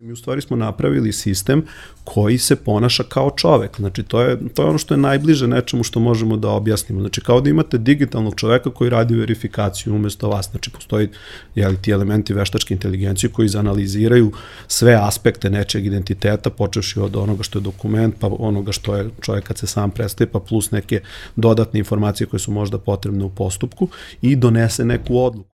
Mi u stvari smo napravili sistem koji se ponaša kao čovek. Znači, to je, to je ono što je najbliže nečemu što možemo da objasnimo. Znači, kao da imate digitalnog čoveka koji radi verifikaciju umesto vas. Znači, postoji jeli, ti elementi veštačke inteligencije koji zanaliziraju sve aspekte nečeg identiteta, počeši od onoga što je dokument, pa onoga što je čovek kad se sam predstaje, pa plus neke dodatne informacije koje su možda potrebne u postupku i donese neku odluku.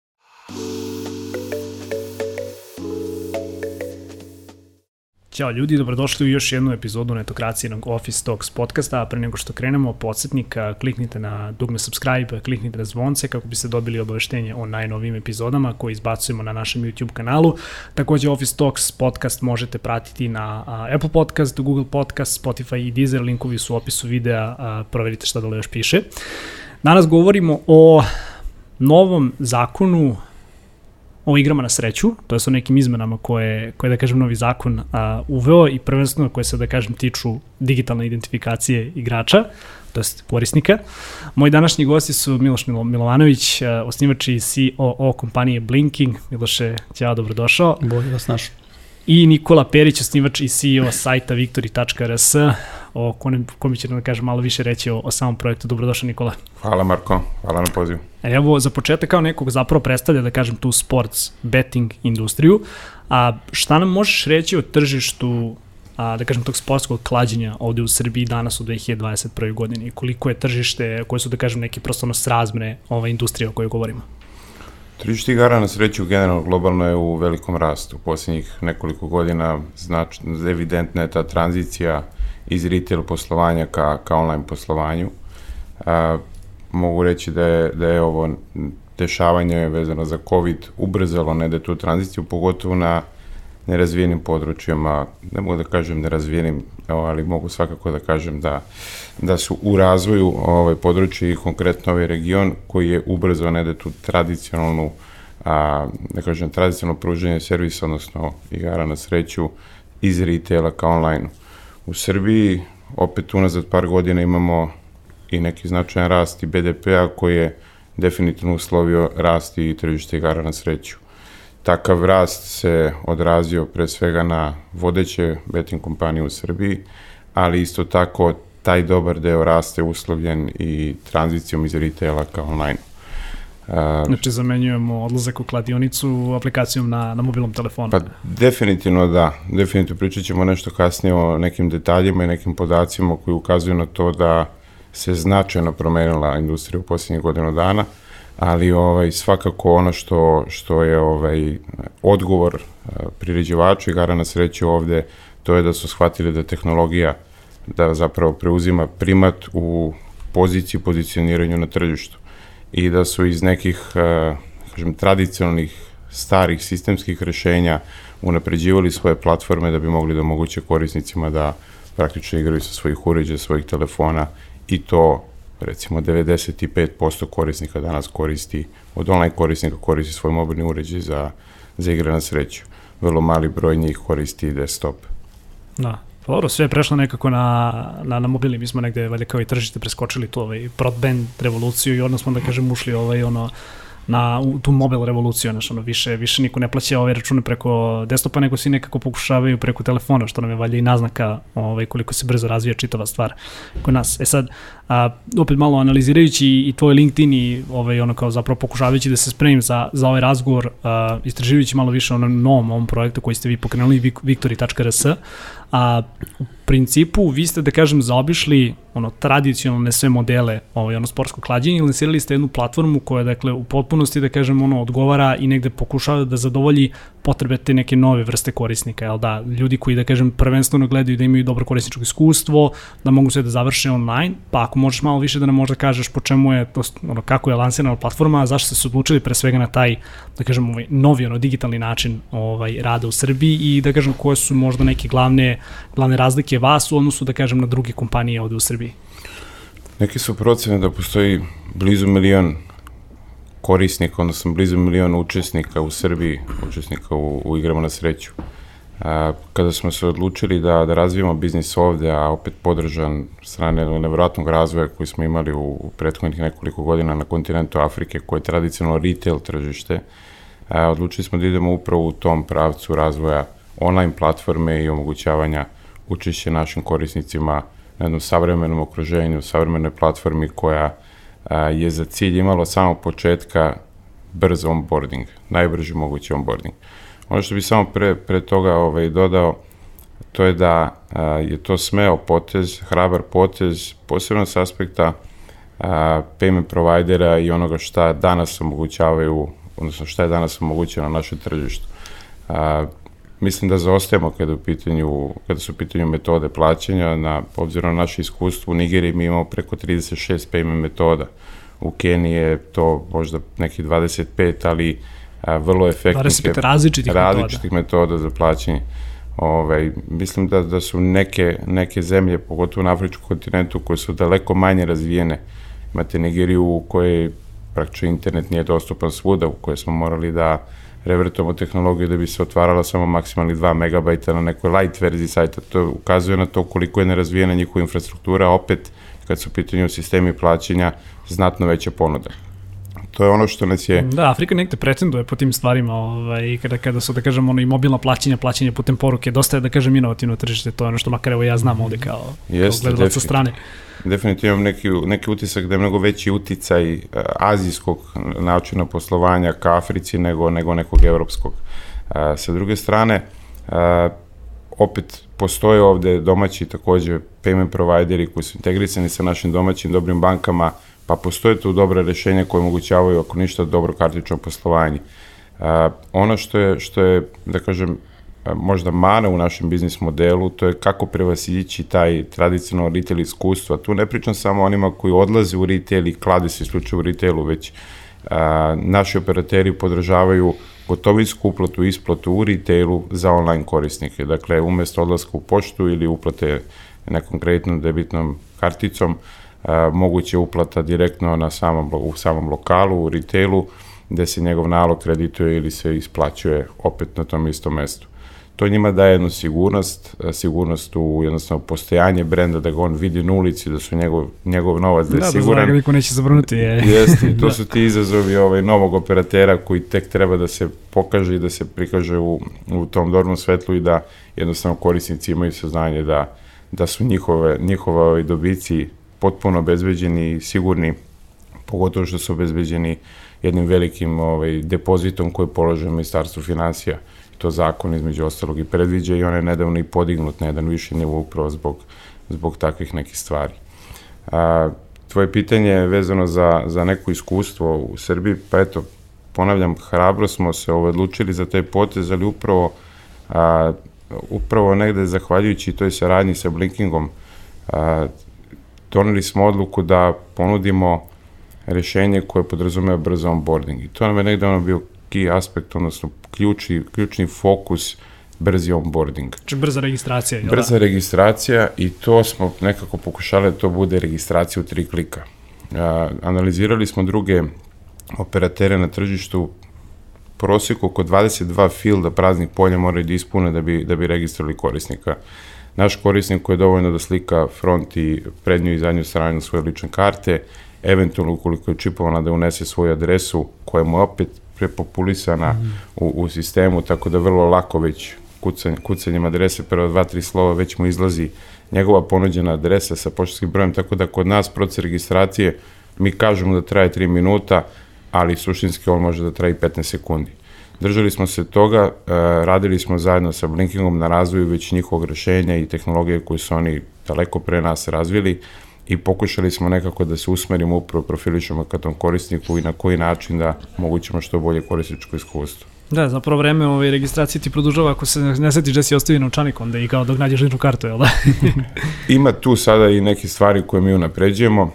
Ćao ljudi, dobrodošli u još jednu epizodu netokracijenog Office Talks podcasta, a pre nego što krenemo, podsjetnik, kliknite na dugme subscribe, kliknite na zvonce kako biste dobili obaveštenje o najnovim epizodama koje izbacujemo na našem YouTube kanalu. Takođe Office Talks podcast možete pratiti na Apple Podcast, Google Podcast, Spotify i Deezer, linkovi su u opisu videa, proverite šta dole još piše. Danas govorimo o novom zakonu o igrama na sreću, to je sa nekim izmenama koje, koje da kažem, novi zakon a, uveo i prvenstveno koje se, da kažem, tiču digitalne identifikacije igrača, to jest korisnika. Moji današnji gosti su Miloš Milo, Milovanović, osnivač i COO kompanije Blinking. Miloše, ćao, dobrodošao. Bolje vas našao. I Nikola Perić, osnivač i CEO sajta victory.rs, o kome će da kažem malo više reći o, o samom projektu. Dobrodošao Nikola. Hvala Marko, hvala na pozivu. Evo, za početak kao nekog zapravo predstavlja, da kažem, tu sports betting industriju. A šta nam možeš reći o tržištu a, da kažem, tog sportskog klađenja ovde u Srbiji danas u 2021. godini koliko je tržište, koje su, da kažem, neke prosto srazmre ove industrije o kojoj govorimo? Tržište igara na sreću generalno globalno je u velikom rastu. U posljednjih nekoliko godina znači, evidentna je ta tranzicija iz retail poslovanja ka, ka online poslovanju. A, mogu reći da je, da je ovo dešavanje vezano za COVID ubrzalo ne da tu tranziciju, pogotovo na nerazvijenim područjima, ne mogu da kažem nerazvijenim, ali mogu svakako da kažem da, da su u razvoju ovaj područje i konkretno ovaj region koji je ubrzao ne da tu tradicionalnu a, da kažem, tradicionalno pruženje servisa, odnosno igara na sreću iz retaila ka online. U Srbiji opet unazad par godina imamo i neki značajan rast i BDP-a koji je definitivno uslovio rast i tržište igara na sreću. Takav rast se odrazio pre svega na vodeće betting kompanije u Srbiji, ali isto tako taj dobar deo raste uslovljen i tranzicijom iz retaila ka online. Uh, znači zamenjujemo odlazak u kladionicu aplikacijom na, na mobilnom telefonu. Pa definitivno da, definitivno pričat ćemo nešto kasnije o nekim detaljima i nekim podacima koji ukazuju na to da se značajno promenila industrija u posljednjih godinu dana, ali ovaj svakako ono što što je ovaj odgovor uh, priređivača igara na sreću ovde to je da su shvatili da tehnologija da zapravo preuzima primat u poziciji pozicioniranju na tržištu i da su iz nekih uh, kažem tradicionalnih starih sistemskih rešenja unapređivali svoje platforme da bi mogli da omoguće korisnicima da praktično igraju sa svojih uređaja, svojih telefona i to recimo 95% korisnika danas koristi, od online korisnika koristi svoj mobilni uređaj za, za igre na sreću. Vrlo mali broj njih koristi desktop. Da, Dobro, sve je prešlo nekako na, na, na mobilni, mi smo negde, valjda kao i tržište, preskočili tu ovaj broadband revoluciju i odmah smo, da kažem, ušli ovaj, ono, na u tu mobile revoluciju, znači ono više više niko ne plaća ove račune preko desktopa, nego svi nekako pokušavaju preko telefona, što nam je valjda i naznaka ovaj koliko se brzo razvija čitava stvar kod nas. E sad a, opet malo analizirajući i tvoj LinkedIn i ovaj ono kao zapravo pokušavajući da se spremim za za ovaj razgovor, a, istraživajući malo više o novom ovom projektu koji ste vi pokrenuli victory.rs, a u principu vi ste da kažem zaobišli ono tradicionalne sve modele ovaj ono sportsko klađenje i lansirali ste jednu platformu koja dakle u potpunosti da kažem ono odgovara i negde pokušava da zadovolji potrebe te neke nove vrste korisnika, jel da, ljudi koji da kažem prvenstveno gledaju da imaju dobro korisničko iskustvo, da mogu sve da završe online, pa ako možeš malo više da nam možda kažeš po čemu je to ono kako je lansirana platforma, zašto ste se odlučili pre svega na taj da kažem ovaj novi ono digitalni način ovaj rada u Srbiji i da kažem koje su možda neke glavne glavne razlike vas u odnosu da kažem na druge kompanije ovde u Srbiji. Neki su procene da postoji blizu milion korisnika, odnosno blizu milion učesnika u Srbiji, učesnika u, u igrama na sreću. A, kada smo se odlučili da, da razvijemo biznis ovde, a opet podržan strane nevjerojatnog razvoja koji smo imali u, u prethodnih nekoliko godina na kontinentu Afrike, koje je tradicionalno retail tržište, a, odlučili smo da idemo upravo u tom pravcu razvoja online platforme i omogućavanja učešća našim korisnicima na jednom savremenom okruženju, savremenoj platformi koja je za cilj imala od samog početka brz onboarding, najbrži mogući onboarding. Ono što bi samo pre, pre toga ovaj, dodao, to je da a, je to smeo potez, hrabar potez, posebno s aspekta a, payment providera i onoga šta danas omogućavaju, odnosno šta je danas omogućeno na našem tržištu. A, mislim da zaostajemo kada, u pitanju, kada su u pitanju metode plaćanja, na, obzirom na naše iskustvo u Nigeriji mi imamo preko 36 payment metoda. U Keniji je to možda neki 25, ali a, vrlo efektnih 25 različitih, različitih metoda. metoda za plaćanje. Ovaj, mislim da, da su neke, neke zemlje, pogotovo na Afričkom kontinentu, koje su daleko manje razvijene. Imate Nigeriju u kojoj praktično internet nije dostupan svuda, u kojoj smo morali da revertujemo tehnologiju da bi se otvarala samo maksimalni 2 megabajta na nekoj light verziji sajta. To ukazuje na to koliko je nerazvijena njihova infrastruktura, opet kad su u pitanju sistemi plaćanja, znatno veća ponuda. To je ono što nas je... Da, Afrika nekde pretenduje po tim stvarima, ovaj, kada, kada su, da kažem, ono i mobilna plaćanja, plaćanje putem poruke, dosta je, da kažem, inovativno tržište, to je ono što makar evo ja znam ovde kao, Jeste, kao gledalac sa strane. Definitivno imam neki, neki utisak da je mnogo veći uticaj uh, azijskog načina poslovanja ka Africi nego, nego nekog evropskog. Uh, sa druge strane, uh, opet postoje ovde domaći takođe payment provideri koji su integrisani sa našim domaćim dobrim bankama, pa postoje tu dobre rešenja koje omogućavaju, ako ništa, dobro kartično poslovanje. Uh, ono što je, što je, da kažem, možda mana u našem biznis modelu, to je kako prevasići taj tradicionalno retail iskustva. Tu ne pričam samo onima koji odlaze u retail i klade se isključivo u retailu, već a, naši operateri podržavaju gotovinsku uplatu i isplatu u retailu za online korisnike. Dakle, umesto odlaska u poštu ili uplate nekom kreditnom debitnom karticom, a, moguće uplata direktno na samom, u samom lokalu, u retailu, gde se njegov nalog kredituje ili se isplaćuje opet na tom istom mestu to njima daje jednu sigurnost, e, sigurnost u jednostavno postojanje brenda, da ga on vidi na ulici, da su njegov, njegov novac da je da, siguran. Da, da niko neće zabrnuti. Je. Jeste, to da. su ti izazovi ovaj, novog operatera koji tek treba da se pokaže i da se prikaže u, u tom dobrom svetlu i da jednostavno korisnici imaju saznanje da, da su njihove, njihove ovaj, dobici potpuno obezbeđeni i sigurni, pogotovo što su obezbeđeni jednim velikim ovaj, depozitom koji polože Ministarstvo financija to zakon između ostalog i predviđa i on je nedavno i podignut na jedan viši nivo upravo zbog, zbog takvih nekih stvari. A, tvoje pitanje je vezano za, za neko iskustvo u Srbiji, pa eto, ponavljam, hrabro smo se odlučili za taj potez, ali upravo, a, upravo negde zahvaljujući toj saradnji sa Blinkingom, a, doneli smo odluku da ponudimo rešenje koje podrazumeva brzo onboarding. I to nam je negde ono bio key aspekt, odnosno ključni, ključni fokus brzi onboarding. Znači brza registracija, je Brza da? registracija i to smo nekako pokušali da to bude registracija u tri klika. A, analizirali smo druge operatere na tržištu, prosjeku oko 22 filda praznih polja moraju da ispune da bi, da bi registrovali korisnika. Naš korisnik koji je dovoljno da slika front i prednju i zadnju stranu svoje lične karte, eventualno ukoliko je čipovana da unese svoju adresu koja mu opet prepopulisana mm. u, u sistemu, tako da vrlo lako već kucanje, kucanjem adrese prvo dva, tri slova već mu izlazi njegova ponuđena adresa sa poštanskim brojem, tako da kod nas proces registracije mi kažemo da traje 3 minuta, ali suštinski on može da traje 15 sekundi. Držali smo se toga, e, radili smo zajedno sa Blinkingom na razvoju već njihovog rešenja i tehnologije koje su oni daleko pre nas razvili, i pokušali smo nekako da se usmerimo upravo profilišemo ka tom korisniku i na koji način da mogućemo što bolje korisničko iskustvo. Da, zapravo vreme ove registracije ti produžava ako se ne setiš da si ostavi novčanik onda i kao dok nađeš ličnu kartu, jel da? Ima tu sada i neke stvari koje mi unapređujemo.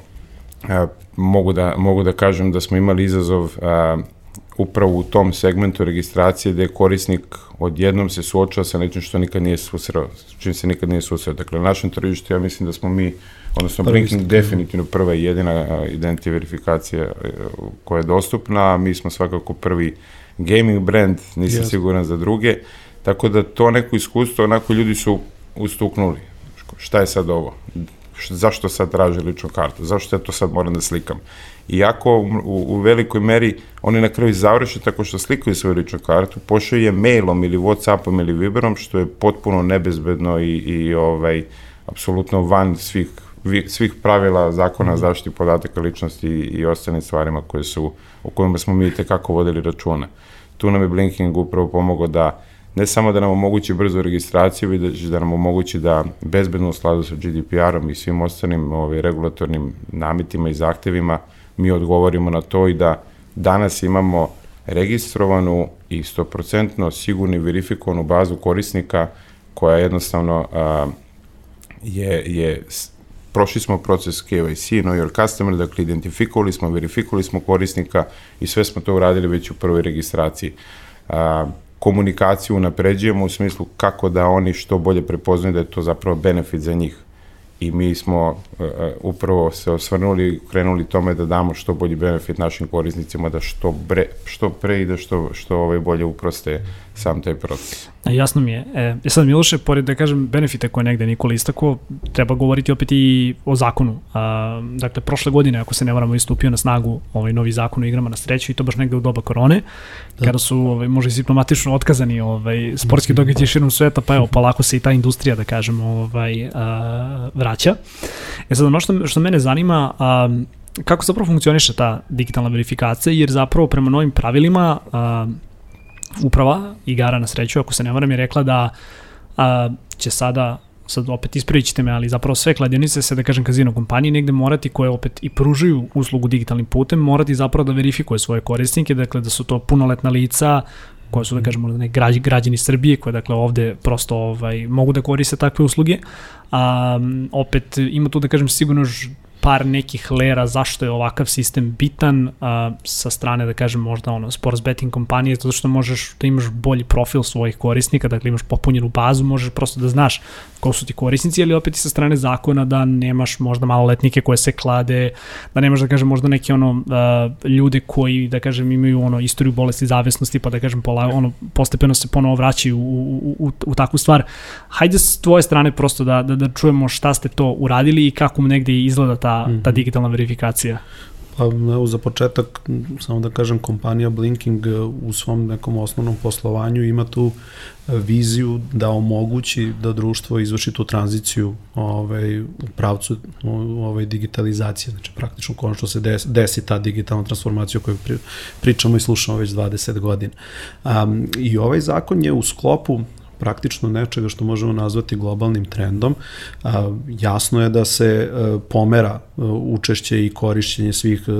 A, mogu, da, mogu da kažem da smo imali izazov a, upravo u tom segmentu registracije gde korisnik odjednom se suočava sa nečim što nikad nije susreo, čim se nikad nije susreo. Dakle, na našem tržištu ja mislim da smo mi odnosno Prvi Blinking definitivno prva i jedina identity verifikacija e, koja je dostupna, mi smo svakako prvi gaming brand, nisam yes. siguran za druge, tako da to neko iskustvo, onako ljudi su ustuknuli. Šta je sad ovo? Zašto sad traže ličnu kartu, zašto ja to sad moram da slikam. Iako u, u velikoj meri oni na kraju završe tako što slikaju svoju ličnu kartu, pošao je mailom ili Whatsappom ili Viberom, što je potpuno nebezbedno i, i ovaj, apsolutno van svih, svih pravila zakona mm. zaštiti podataka ličnosti i, i ostalim stvarima koje su, o kojima smo mi tekako vodili računa. Tu nam je Blinking upravo pomogao da ne samo da nam omogući brzu registraciju, već da nam omogući da bezbedno u skladu sa GDPR-om i svim ostalim ovaj, regulatornim namitima i zahtevima mi odgovorimo na to i da danas imamo registrovanu i 100% sigurnu i verifikovanu bazu korisnika koja jednostavno a, je, je prošli smo proces KYC, Know Your Customer, dakle identifikovali smo, verifikovali smo korisnika i sve smo to uradili već u prvoj registraciji. A, komunikaciju napređujemo u smislu kako da oni što bolje prepoznaju da je to zapravo benefit za njih. I mi smo uh, upravo se osvrnuli, krenuli tome da damo što bolji benefit našim korisnicima, da što, bre, što pre i da što, što ovaj bolje uproste sam taj proces. A jasno mi je. E, e sad Miloše, pored da kažem benefite koje negde Nikola istako, treba govoriti opet i o zakonu. A, dakle, prošle godine, ako se ne varamo, istupio na snagu ovaj novi zakon o igrama na sreću i to baš negde u doba korone, da. kada su ovaj, možda i diplomatično otkazani ovaj, sportski mhm. događaj širom sveta, pa evo, polako se i ta industrija, da kažem, ovaj, a, vraća. E sad, ono što, što mene zanima, a, kako zapravo funkcioniše ta digitalna verifikacija, jer zapravo prema novim pravilima a, uprava igara na sreću, ako se ne varam, je rekla da a, će sada sad opet ispravit ćete me, ali zapravo sve kladionice se, da kažem, kazino kompanije negde morati koje opet i pružaju uslugu digitalnim putem, morati zapravo da verifikuje svoje korisnike, dakle da su to punoletna lica, koje su da kažem možda ne građ, građani Srbije koje dakle ovde prosto ovaj mogu da koriste takve usluge. A opet ima tu da kažem sigurno par nekih lera zašto je ovakav sistem bitan a, sa strane, da kažem, možda ono, sports betting kompanije, zato što možeš da imaš bolji profil svojih korisnika, dakle imaš popunjenu bazu, možeš prosto da znaš ko su ti korisnici, ali opet i sa strane zakona da nemaš možda maloletnike koje se klade, da nemaš, da kažem, možda neke ono, a, ljude koji, da kažem, imaju ono, istoriju bolesti zavisnosti, pa da kažem, pola, ono, postepeno se ponovo vraćaju u, u, u, u takvu stvar. Hajde s tvoje strane prosto da, da, da čujemo šta ste to uradili i kako negde izgleda ta ta, ta digitalna verifikacija? Pa, evo, za početak, samo da kažem, kompanija Blinking u svom nekom osnovnom poslovanju ima tu e, viziju da omogući da društvo izvrši tu tranziciju ovaj, u pravcu ovaj, digitalizacije, znači praktično konačno se desi, desi ta digitalna transformacija o kojoj pričamo i slušamo već 20 godina. Um, I ovaj zakon je u sklopu praktično nečega što možemo nazvati globalnim trendom. Jasno je da se e, pomera e, učešće i korišćenje svih e,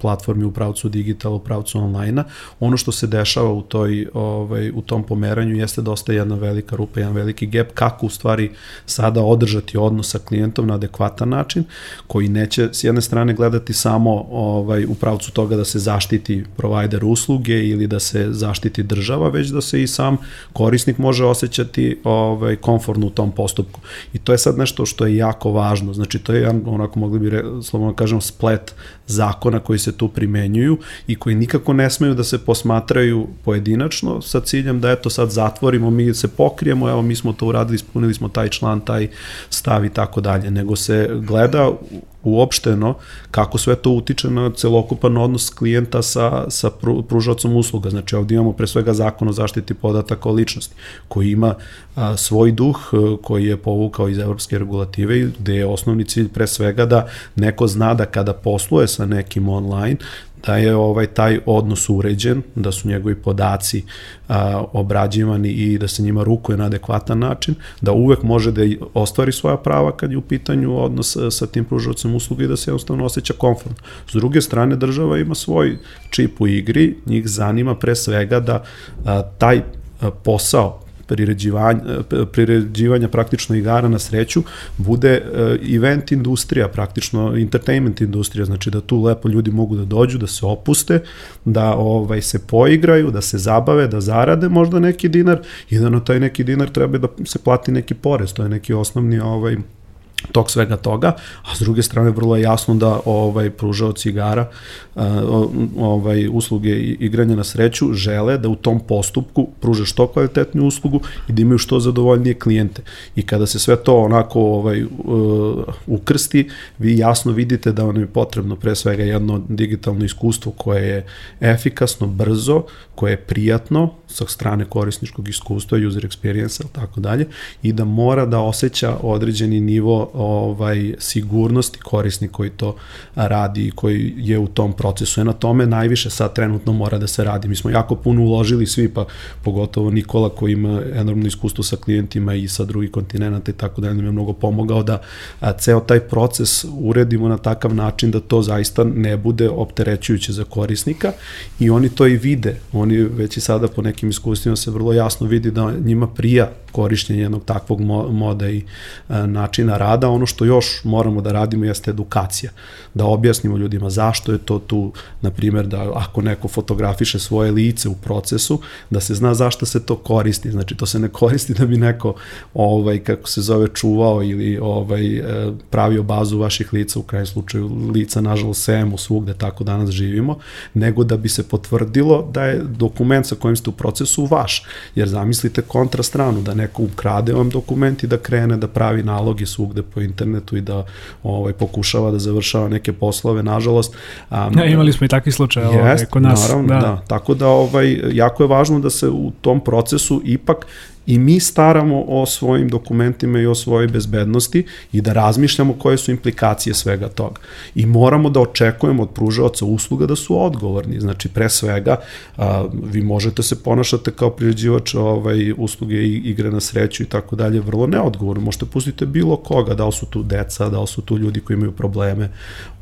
platformi u pravcu digitala, u pravcu online-a. Ono što se dešava u, toj, ovaj, u tom pomeranju jeste dosta jedna velika rupa, jedan veliki gap, kako u stvari sada održati odnos sa klijentom na adekvatan način, koji neće s jedne strane gledati samo ovaj, u pravcu toga da se zaštiti provider usluge ili da se zaštiti država, već da se i sam korisnik može osjećati osjećati ovaj, konforno u tom postupku. I to je sad nešto što je jako važno. Znači, to je jedan, onako mogli bi, re, slovno da kažem, splet zakona koji se tu primenjuju i koji nikako ne smeju da se posmatraju pojedinačno sa ciljem da eto sad zatvorimo, mi se pokrijemo, evo mi smo to uradili, ispunili smo taj član, taj stav i tako dalje, nego se gleda uopšteno kako sve to utiče na celokupan odnos klijenta sa, sa pružacom usluga. Znači ovdje imamo pre svega zakon o zaštiti podataka o ličnosti koji ima a, svoj duh a, koji je povukao iz evropske regulative gde je osnovni cilj pre svega da neko zna da kada posluje sa nekim online da je ovaj taj odnos uređen, da su njegovi podaci a, obrađivani i da se njima rukuje na adekvatan način, da uvek može da ostvari svoja prava kad je u pitanju odnos sa tim pružavacom usluga i da se jednostavno osjeća komfortno. S druge strane, država ima svoj čip u igri, njih zanima pre svega da a, taj posao priređivanja, priređivanja praktično igara na sreću bude e, event industrija, praktično entertainment industrija, znači da tu lepo ljudi mogu da dođu, da se opuste, da ovaj se poigraju, da se zabave, da zarade možda neki dinar i da na taj neki dinar treba da se plati neki porez, to je neki osnovni ovaj tog svega toga, a s druge strane vrlo je jasno da ovaj pružao cigara ovaj usluge igranja na sreću žele da u tom postupku pruže što kvalitetniju uslugu i da imaju što zadovoljnije klijente. I kada se sve to onako ovaj ukrsti, vi jasno vidite da vam je potrebno pre svega jedno digitalno iskustvo koje je efikasno, brzo, koje je prijatno sa strane korisničkog iskustva, user experience, tako dalje, i da mora da osjeća određeni nivo ovaj sigurnosti korisnik koji to radi i koji je u tom procesu. Je na tome najviše sad trenutno mora da se radi. Mi smo jako puno uložili svi, pa pogotovo Nikola koji ima enormno iskustvo sa klijentima i sa drugih kontinenta i tako dalje, nam je mnogo pomogao da ceo taj proces uredimo na takav način da to zaista ne bude opterećujuće za korisnika i oni to i vide. Oni već i sada po nekim iskustvima se vrlo jasno vidi da njima prija korišćenje jednog takvog moda i načina rada. Ono što još moramo da radimo jeste edukacija. Da objasnimo ljudima zašto je to tu, na primjer, da ako neko fotografiše svoje lice u procesu, da se zna zašto se to koristi. Znači, to se ne koristi da bi neko, ovaj, kako se zove, čuvao ili ovaj, e, pravio bazu vaših lica, u kraju slučaju lica, nažalost, sejemo svugde, tako danas živimo, nego da bi se potvrdilo da je dokument sa kojim ste u procesu vaš. Jer zamislite kontrastranu, da neko ukrade vam dokument i da krene da pravi naloge svugde po internetu i da ovaj, pokušava da završava neke poslove, nažalost. Um, ja, imali smo i takvi slučaje ovaj, kod nas. Naravno, da. da. Tako da ovaj, jako je važno da se u tom procesu ipak i mi staramo o svojim dokumentima i o svojoj bezbednosti i da razmišljamo koje su implikacije svega toga. I moramo da očekujemo od pružavaca usluga da su odgovorni. Znači, pre svega, a, vi možete se ponašati kao priređivač ovaj, usluge i igre na sreću i tako dalje, vrlo neodgovorno. Možete pustiti bilo koga, da li su tu deca, da li su tu ljudi koji imaju probleme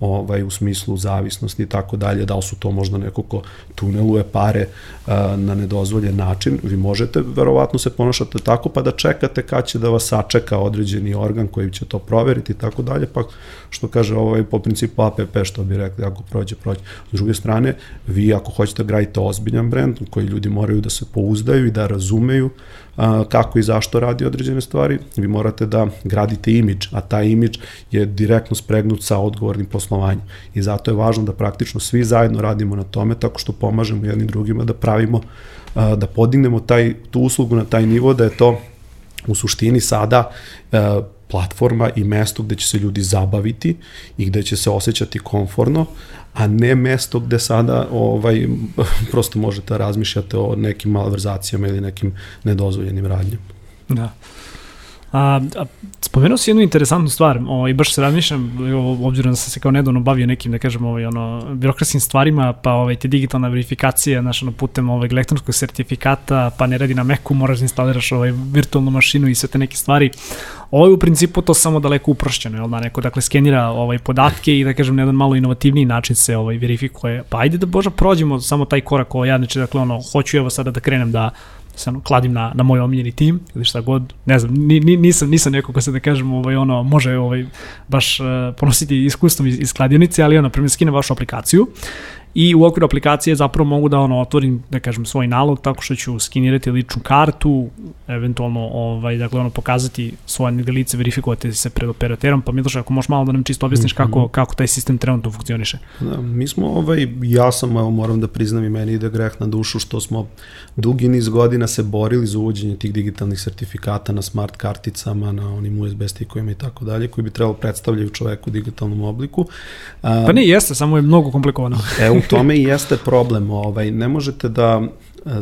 ovaj, u smislu zavisnosti i tako dalje, da li su to možda neko ko tuneluje pare a, na nedozvoljen način. Vi možete verovatno se ponašati ponašate tako, pa da čekate kad će da vas sačeka određeni organ koji će to proveriti i tako dalje, pa što kaže ovaj, po principu APP, što bi rekli, ako prođe, prođe. S druge strane, vi ako hoćete da gradite ozbiljan brend, koji ljudi moraju da se pouzdaju i da razumeju a, kako i zašto radi određene stvari, vi morate da gradite imidž, a taj imidž je direktno spregnut sa odgovornim poslovanjem. I zato je važno da praktično svi zajedno radimo na tome, tako što pomažemo jednim drugima da pravimo da podignemo taj, tu uslugu na taj nivo da je to u suštini sada platforma i mesto gde će se ljudi zabaviti i gde će se osjećati komforno, a ne mesto gde sada ovaj, prosto možete da razmišljate o nekim malverzacijama ili nekim nedozvoljenim radnjama. Da. A, a spomenuo si jednu interesantnu stvar, ovaj, baš se razmišljam, obzirom da sam se kao nedavno bavio nekim, da kažem, ovaj, ono, birokratskim stvarima, pa ovaj, te digitalna verifikacija, znaš, ono, putem ovaj, elektronskog sertifikata, pa ne radi na Macu, moraš da instaliraš ovaj, virtualnu mašinu i sve te neke stvari. Ovo je u principu to samo daleko uprošćeno, jel da, neko dakle skenira ovaj, podatke i da kažem na jedan malo inovativniji način se ovaj, verifikuje. Pa ajde da boža prođemo samo taj korak ovaj, ja, znači, dakle, ono, hoću evo sada da krenem da se kladim na, na moj omiljeni tim ili šta god, ne znam, ni, ni, nisam, nisam neko ko se da kažem ovaj, ono, može ovaj, baš uh, ponositi iskustvom iz, iz kladionice, ali ono, primjer skine vašu aplikaciju i u okviru aplikacije zapravo mogu da ono otvorim da kažem svoj nalog tako što ću skinirati ličnu kartu, eventualno ovaj dakle ono pokazati svoje lice, verifikovati se pred operaterom, pa Miloš ako možeš malo da nam čisto objasniš kako mhm. kako taj sistem trenutno funkcioniše. Da, mi smo ovaj ja sam evo moram da priznam i meni ide greh na dušu što smo dugi niz godina se borili za uvođenje tih digitalnih sertifikata na smart karticama, na onim USB stikovima i tako dalje, koji bi trebalo predstavljaju čoveku u digitalnom obliku. Pa ne, jeste, samo je mnogo komplikovano. E, u tome i jeste problem. Ovaj, ne možete da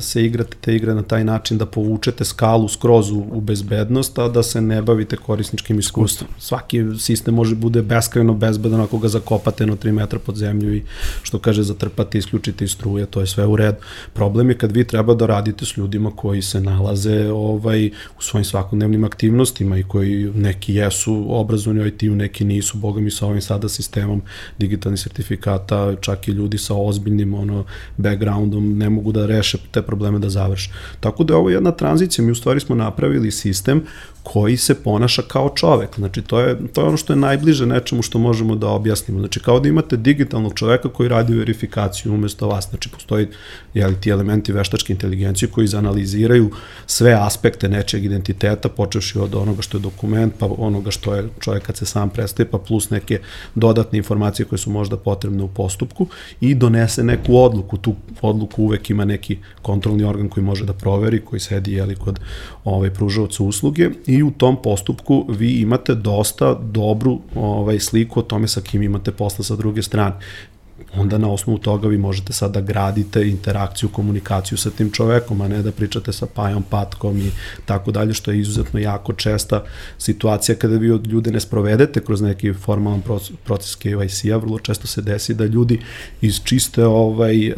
se igrate te igre na taj način da povučete skalu skroz u, u bezbednost, a da se ne bavite korisničkim iskustvom. Svaki sistem može bude beskreno bezbedan ako ga zakopate na 3 metra pod zemlju i što kaže zatrpate, isključite iz struje, to je sve u redu. Problem je kad vi treba da radite s ljudima koji se nalaze ovaj u svojim svakodnevnim aktivnostima i koji neki jesu obrazovani IT-u, neki nisu, boga mi sa ovim sada sistemom digitalnih sertifikata, čak i ljudi sa ozbiljnim ono backgroundom ne mogu da reše te probleme da završi. Tako da je ovo jedna tranzicija, mi u stvari smo napravili sistem koji se ponaša kao čovek. Znači, to je, to je ono što je najbliže nečemu što možemo da objasnimo. Znači, kao da imate digitalnog čoveka koji radi verifikaciju umesto vas. Znači, postoji jeli, ti elementi veštačke inteligencije koji izanaliziraju sve aspekte nečeg identiteta, počevši od onoga što je dokument, pa onoga što je čovek kad se sam predstaje, pa plus neke dodatne informacije koje su možda potrebne u postupku i donese neku odluku. Tu odluku uvek ima neki kontrolni organ koji može da proveri, koji sedi jeli, kod ovaj, pružavaca usluge i u tom postupku vi imate dosta dobru ovaj, sliku o tome sa kim imate posla sa druge strane onda na osnovu toga vi možete sad da gradite interakciju, komunikaciju sa tim čovekom, a ne da pričate sa Pajom Patkom i tako dalje, što je izuzetno jako česta situacija kada vi od ljude ne sprovedete kroz neki formalan proces KYC-a, vrlo često se desi da ljudi iz čiste ovaj, uh,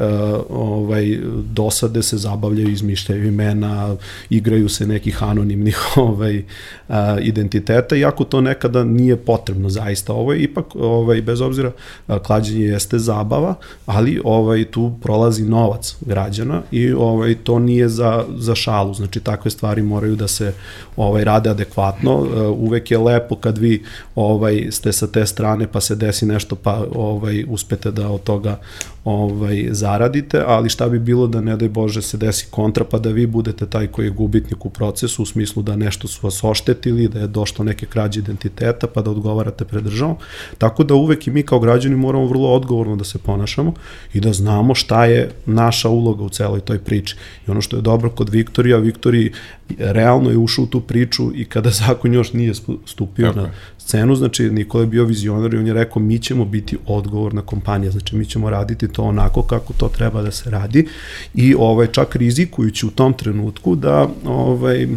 ovaj dosade se zabavljaju, izmišljaju imena, igraju se nekih anonimnih ovaj, uh, identiteta, iako to nekada nije potrebno zaista. Ovo je ipak, ovaj, bez obzira, klađenje jeste za zabava, ali ovaj tu prolazi novac građana i ovaj to nije za za šalu. Znači takve stvari moraju da se ovaj rade adekvatno. E, uvek je lepo kad vi ovaj ste sa te strane pa se desi nešto pa ovaj uspete da od toga ovaj, zaradite, ali šta bi bilo da ne daj Bože se desi kontra pa da vi budete taj koji je gubitnik u procesu u smislu da nešto su vas oštetili, da je došlo neke krađe identiteta pa da odgovarate pred državom. Tako da uvek i mi kao građani moramo vrlo odgovorno da se ponašamo i da znamo šta je naša uloga u celoj toj priči. I ono što je dobro kod Viktorija, Viktoriji realno je ušao u tu priču i kada zakon još nije stupio Tako na scenu, znači Nikola je bio vizionar i on je rekao mi ćemo biti odgovorna kompanija, znači mi ćemo raditi to onako kako to treba da se radi i ovaj čak rizikujući u tom trenutku da ovaj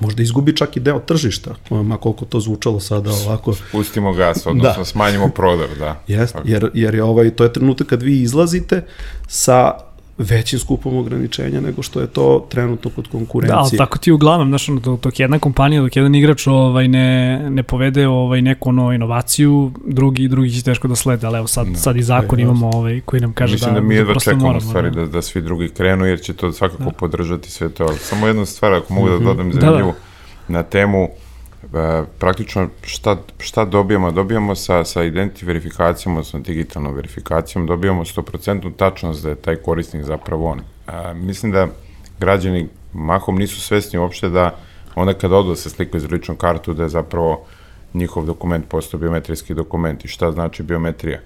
možda izgubi čak i deo tržišta, ma koliko to zvučalo sada ovako. Pustimo gas, odnosno da. smanjimo prodor, da. Jest, jer, jer je ovaj, to je trenutak kad vi izlazite sa većim skupom ograničenja nego što je to trenutno kod konkurencije. Da, ali tako ti uglavnom, znaš, dok, dok jedna kompanija, dok jedan igrač ovaj, ne, ne povede ovaj, neku ono, inovaciju, drugi drugi će teško da slede, ali evo sad, da, sad i zakon da, imamo ovaj, koji nam kaže Mislim da, da mi jedva čekamo moramo, stvari da. da, da svi drugi krenu, jer će to svakako da. podržati sve to. Samo jedna stvar, ako mogu mm -hmm. da mhm. dodam zanimljivu, da, da. na temu E, praktično šta, šta dobijamo? Dobijamo sa, sa identity verifikacijom, odnosno digitalnom verifikacijom, dobijamo 100% tačnost da je taj korisnik zapravo on. E, mislim da građani mahom nisu svesni uopšte da onda kada odu da se slikaju iz ličnu kartu da je zapravo njihov dokument postao biometrijski dokument i šta znači biometrija.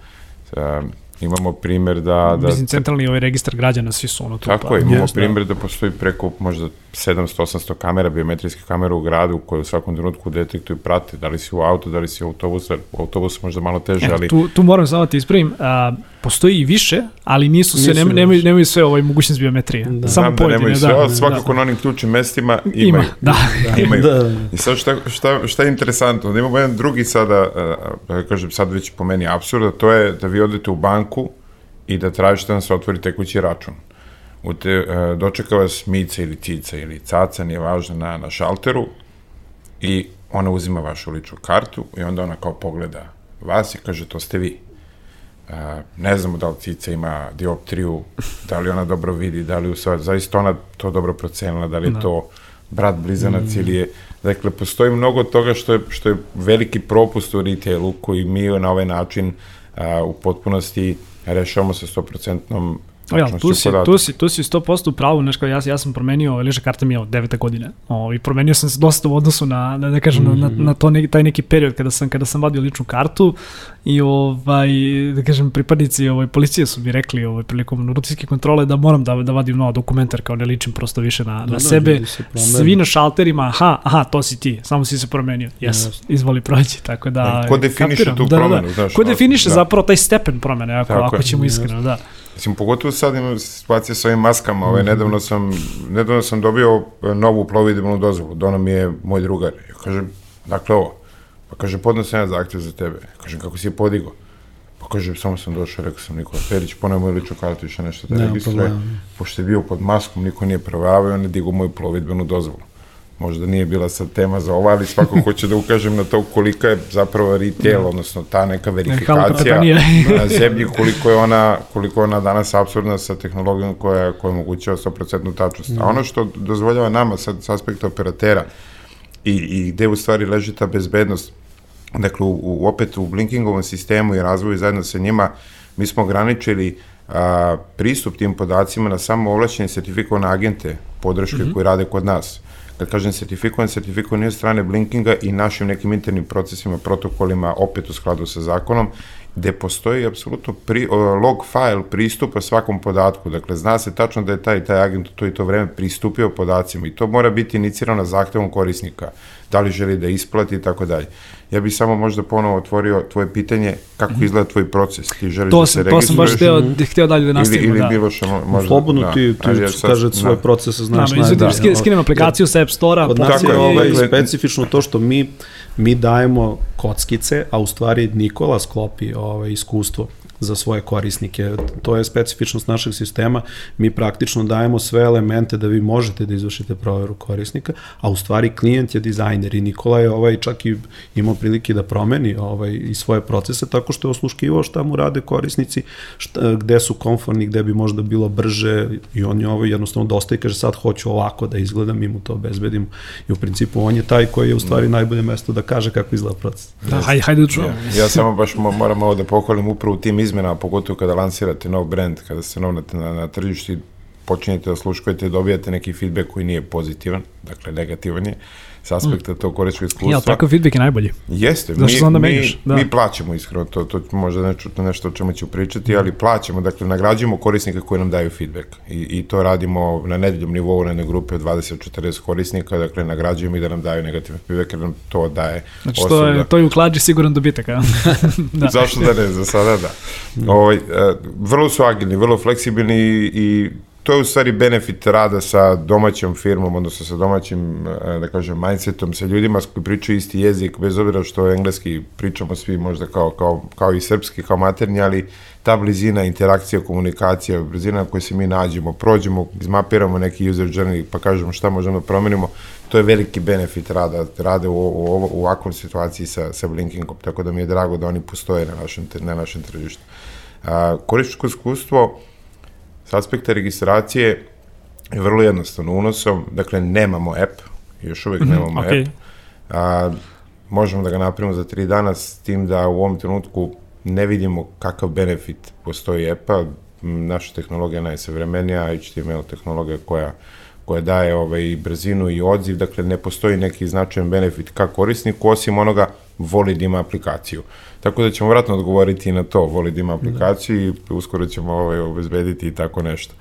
E, Imamo primer da... da Mislim, centralni ovaj registar građana, svi su ono tu. Tako pa, je, imamo yes, primer da. da postoji preko možda 700-800 kamera, biometrijskih kamera u gradu koje u svakom trenutku detektuju prate, da li si u auto, da li si u autobusu, u autobusu možda malo teže, e, ali... Tu, tu moram samo da ti ispravim, a, postoji i više, ali nisu sve, nisu nemaju, nemaju sve ovaj mogućnost biometrije. Da. Samo Znam da nemaju sve, da, svakako da. na onim ključnim mestima imaju. Ima, da. da. imaju. Da. I sad šta, šta, šta je interesantno, da imamo jedan drugi sada, da kažem sad već po meni absurda, to je da vi odete u banku i da tražite da se otvori tekući račun. U te, dočeka vas mica ili cica ili caca, nije važno, na, na šalteru i ona uzima vašu ličnu kartu i onda ona kao pogleda vas i kaže to ste vi. Uh, ne znamo da li cica ima dioptriju, da li ona dobro vidi, da li u sve, zaista ona to dobro procenila, da li je da. to brat blizanac mm. ili je, dakle, postoji mnogo toga što je, što je veliki propust u retailu koji mi na ovaj način uh, u potpunosti rešavamo sa 100% Ja, tu si, tu si, tu si 100% u pravu, znaš kao ja, ja sam promenio, lična karta mi je od devete godine, o, i promenio sam se dosta u odnosu na, na da kažem, mm -hmm. na, na, na to neki, taj neki period kada sam, kada sam vadio ličnu kartu i ovaj, da kažem, pripadnici ovaj, policije su mi rekli ovaj, prilikom rutinske kontrole da moram da, da vadim nova dokumentar kao ne ličim prosto više na, da, na da, sebe, svi na šalterima, aha, aha, to si ti, samo si se promenio, yes, yes. izvoli proći, tako da... Ko definiše kapiram, tu da, promenu, da, da. znaš? Ko definiše da. zapravo taj stepen promene, ako, ako ćemo iskreno, da. Mislim, pogotovo sad imam situacije sa ovim maskama, ovaj, nedavno, sam, nedavno sam dobio e, novu plovidbenu dozvolu, dono mi je moj drugar. Ja kažem, dakle ovo, pa kaže, podno sam ja zahtjev za tebe. Ja kažem, kako si je podigo? Pa kaže, samo sam došao, rekao sam Nikola Perić, poneo moju ličnu kartu, više nešto da registruje. Pošto je bio pod maskom, niko nije provavao, on je digao moju plovidbenu dozvolu. Možda nije bila sad tema za ovo, ali svako hoće da ukažem na to kolika je zapravo retail, Da. odnosno ta neka verifikacija na zemlji, koliko je ona, koliko je ona danas absurdna sa tehnologijom koja, koja omogućava 100% tačnost. A ono što dozvoljava nama sad s aspekta operatera i, i gde u stvari leži ta bezbednost, dakle, u, u, opet u blinkingovom sistemu i razvoju zajedno sa njima, mi smo ograničili a, pristup tim podacima na samo ovlašćene sertifikovane agente podrške mm -hmm. koji rade kod nas. Kad kažem sertifikovan, sertifikovan je od strane Blinkinga i našim nekim internim procesima, protokolima, opet u skladu sa zakonom, gde postoji apsolutno pri, log file pristupa svakom podatku. Dakle, zna se tačno da je taj taj agent u to i to vreme pristupio podacima i to mora biti inicirano zahtevom korisnika, da li želi da isplati i tako dalje. Ja bih samo možda ponovo otvorio tvoje pitanje kako izgleda tvoj proces. Ti želiš To da se sam, to sam baš registruješ hteo, hteo dalje da ili, nastavimo. ili da. bilo što mo- možda... Slobodno da. ti, ti ja sad- kaže svoje da. procese, znaš Da, najbolje. skinem, skinem aplikaciju sa App Store-a. Kod nas Tako je ovaj, specifično to što mi mi dajemo kockice, a u stvari Nikola sklopi ovaj, iskustvo za svoje korisnike. To je specifičnost našeg sistema. Mi praktično dajemo sve elemente da vi možete da izvršite proveru korisnika, a u stvari klijent je dizajner i Nikola je ovaj čak i imao prilike da promeni ovaj i svoje procese tako što je osluškivao šta mu rade korisnici, šta, gde su konforni, gde bi možda bilo brže i on je ovaj jednostavno dosta i kaže sad hoću ovako da izgledam i mu to obezbedim i u principu on je taj koji je u stvari najbolje mesto da kaže kako izgleda proces. Da, hajde, hajde da čujemo. Ja, ja samo baš mo, moram ovo da pohvalim upravo u tim izmenama, pogotovo kada lansirate nov brand, kada ste nov na, na, na tržištu počinjete da sluškujete dobijate neki feedback koji nije pozitivan, dakle negativan je, s aspekta tog korisnog iskustva. Ja, takav feedback je najbolji. Jeste, Zašto mi, se onda mi, menjaš? Da. mi plaćamo iskreno, to, to možda nešto, nešto o čemu ću pričati, ali plaćamo, dakle nagrađujemo korisnika koji nam daju feedback i, i to radimo na nedeljom nivou na jednoj grupi od 20-40 korisnika, dakle nagrađujemo i da nam daju negativan feedback jer nam to daje Znači, to je, to je u klađi siguran dobitak, a? da. Zašto da ne, za sada da. Ovaj, e, vrlo su agilni, vrlo fleksibilni i, i to je u stvari benefit rada sa domaćom firmom, odnosno sa domaćim, e, da kažem, mindsetom, sa ljudima koji pričaju isti jezik, bez obzira što engleski pričamo svi možda kao, kao, kao i srpski, kao maternji, ali ta blizina, interakcija, komunikacija, blizina na kojoj se mi nađemo, prođemo, izmapiramo neki user journey, pa kažemo šta možemo da promenimo, to je veliki benefit rada, rade u, u, u ovakvom situaciji sa, sa Blinkingom, tako da mi je drago da oni postoje na našem, na našem tržištu. A, korističko iskustvo s aspekta registracije je vrlo jednostavno unosom, dakle nemamo app, još uvijek nemamo okej. app, a, možemo da ga napravimo za tri dana s tim da u ovom trenutku ne vidimo kakav benefit postoji appa, naša tehnologija je najsavremenija, HTML tehnologija koja koja daje ovaj, brzinu i odziv, dakle ne postoji neki značajan benefit ka korisniku, osim onoga voli da ima aplikaciju. Tako da ćemo vratno odgovoriti na to, voli da ima aplikaciju i uskoro ćemo ovaj, obezbediti i tako nešto.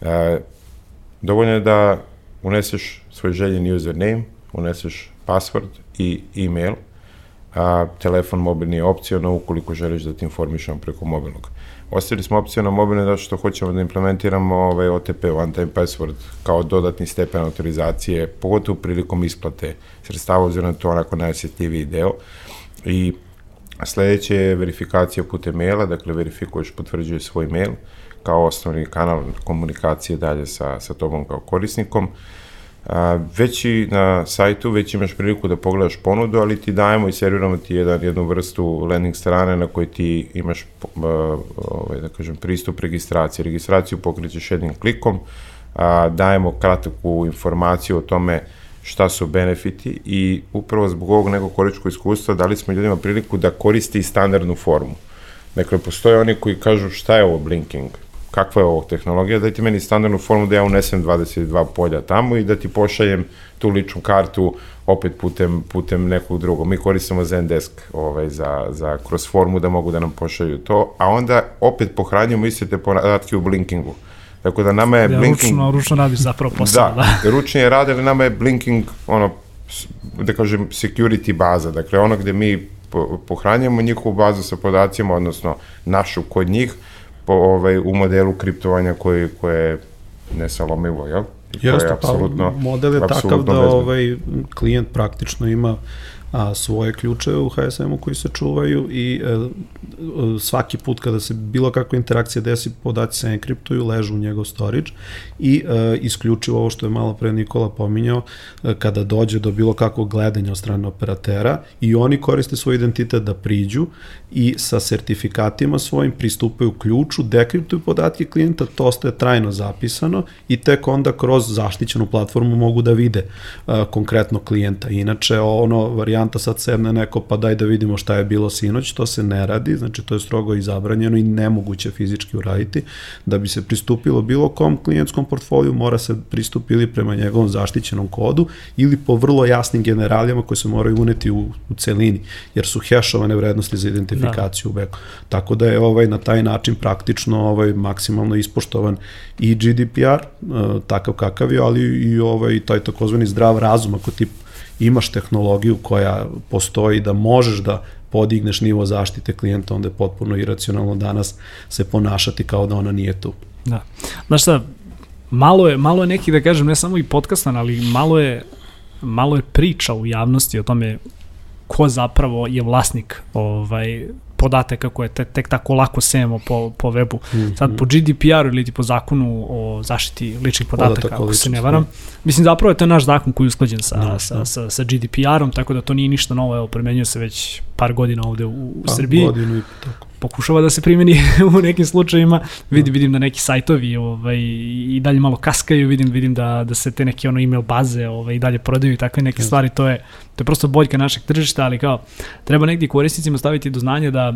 E, dovoljno je da uneseš svoj željeni username, uneseš password i e-mail, a telefon mobilni je opciono ukoliko želiš da ti informišemo preko mobilnog. Ostavili smo opciono mobilno zato što hoćemo da implementiramo ovaj OTP, one time password, kao dodatni stepen autorizacije, pogotovo prilikom isplate sredstava, obzirom da je to onako najosjetljiviji deo. I sledeće je verifikacija putem maila, dakle verifikuješ, potvrđuješ svoj mail kao osnovni kanal komunikacije dalje sa, sa tobom kao korisnikom. A, već i na sajtu, već imaš priliku da pogledaš ponudu, ali ti dajemo i serviramo ti jedan, jednu vrstu landing strane na kojoj ti imaš ovaj, da kažem, pristup registraciji. Registraciju pokrećeš jednim klikom, a, dajemo kratku informaciju o tome šta su benefiti i upravo zbog ovog nekog koričkog iskustva dali smo ljudima priliku da koristi standardnu formu. Dakle, postoje oni koji kažu šta je ovo blinking, kakva je ovo tehnologija, daj ti meni standardnu formu da ja unesem 22 polja tamo i da ti pošaljem tu ličnu kartu opet putem, putem nekog drugog. Mi koristimo Zendesk ovaj, za, za kroz formu da mogu da nam pošalju to, a onda opet pohranjujemo iste te podatke u blinkingu. Tako da nama je Ja, blinking... ručno, ručno radiš zapravo posao. Da. Da, ručni je rad, ali nama je blinking, ono, da kažem, security baza, dakle ono gde mi po- pohranjamo njihovu bazu sa podacima, odnosno našu kod njih, po, ovaj, u modelu kriptovanja koji, koje je nesalomivo, jel? Jeste, pa model je takav da ovaj klijent praktično ima a, svoje ključeve u HSM-u koji se čuvaju i e, svaki put kada se bilo kakva interakcija desi, podaci se enkriptuju, ležu u njegov storage i e, isključivo ovo što je malo pre Nikola pominjao, e, kada dođe do bilo kakvog gledanja od strane operatera i oni koriste svoj identitet da priđu i sa sertifikatima svojim pristupaju ključu, dekriptuju podatke klijenta, to ostaje trajno zapisano i tek onda kroz zaštićenu platformu mogu da vide uh, konkretno klijenta. Inače, ono, varijanta sad sedne neko, pa daj da vidimo šta je bilo sinoć, to se ne radi, znači to je strogo i zabranjeno i nemoguće fizički uraditi. Da bi se pristupilo bilo kom klijentskom portfoliju, mora se pristupili prema njegovom zaštićenom kodu ili po vrlo jasnim generalijama koje se moraju uneti u, u celini, jer su hešovane vrednosti za identifikaciju da. u beku. Tako da je ovaj na taj način praktično ovaj maksimalno ispoštovan i GDPR, uh, takav kakav je, ali i ovaj taj takozvani zdrav razum, ako ti imaš tehnologiju koja postoji da možeš da podigneš nivo zaštite klijenta, onda je potpuno iracionalno danas se ponašati kao da ona nije tu. Da. Znaš šta, malo je, malo je neki, da kažem, ne samo i podcastan, ali malo je, malo je priča u javnosti o tome ko zapravo je vlasnik ovaj, podataka koje te, tek tako lako sejemo po, po webu. Mm -hmm. Sad po GDPR-u ili po zakonu o zaštiti ličnih podataka, Podatak ako se ne varam. Da. Mislim, zapravo je to naš zakon koji je usklađen sa, da, sa, da. sa, sa GDPR-om, tako da to nije ništa novo, evo, premenjuje se već par godina ovde u, u pa, Srbiji. Godinu i tako pokušava da se primeni u nekim slučajima. Vidim, vidim da neki sajtovi ovaj, i dalje malo kaskaju, vidim, vidim da, da se te neke ono email baze ovaj, i dalje prodaju i takve neke stvari. To je, to je prosto boljka našeg tržišta, ali kao treba negdje korisnicima staviti do znanja da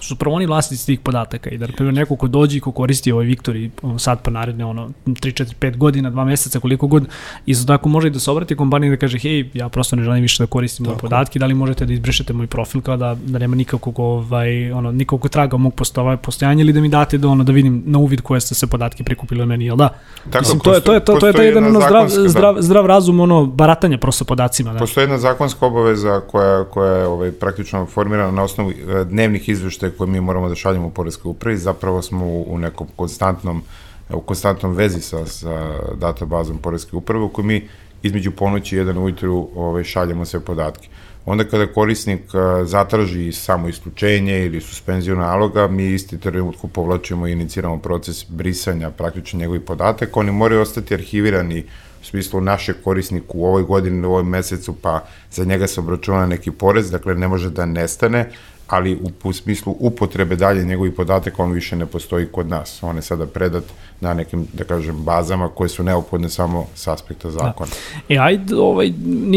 su prvo oni vlasnici tih podataka i da, na neko ko dođe i ko koristi ovaj Viktor sad pa naredne ono 3, 4, 5 godina, 2 meseca, koliko god, isto tako može i da se obrati kompaniji da kaže, hej, ja prosto ne želim više da koristim moje podatke, da li možete da izbrišete moj profil kao da, da nema nikakvog, ovaj, ono, nikakvog traga mog postova, postojanja ili da mi date da, ono, da vidim na uvid koje ste se podatke prikupili od meni, jel da? Tako, Mislim, to, je, to, je, to, to je taj jedan ono, zdrav, zdrav, zdrav razum, ono, baratanja prosto podacima. Da. Postoji jedna zakonska obaveza koja, koja je ovaj, praktično formirana na osnovu eh, dnevnih izveštaja koje mi moramo da šaljemo u Poreskoj upravi, zapravo smo u, u nekom konstantnom u konstantnom vezi sa, sa databazom Poreske uprave u kojoj mi između ponoći i jedan ujutru ovaj, šaljemo sve podatke. Onda kada korisnik zatraži samo isključenje ili suspenziju naloga, mi isti trenutku povlačimo i iniciramo proces brisanja praktično njegovih podataka. Oni moraju ostati arhivirani u smislu našeg korisnika u ovoj godini, u ovom mesecu, pa za njega se obračuna neki porez, dakle ne može da nestane, ali u, u smislu upotrebe dalje njegovih podataka on više ne postoji kod nas. On je sada predat na nekim, da kažem, bazama koje su neophodne samo s aspekta zakona. Da. E, ajde, ovaj,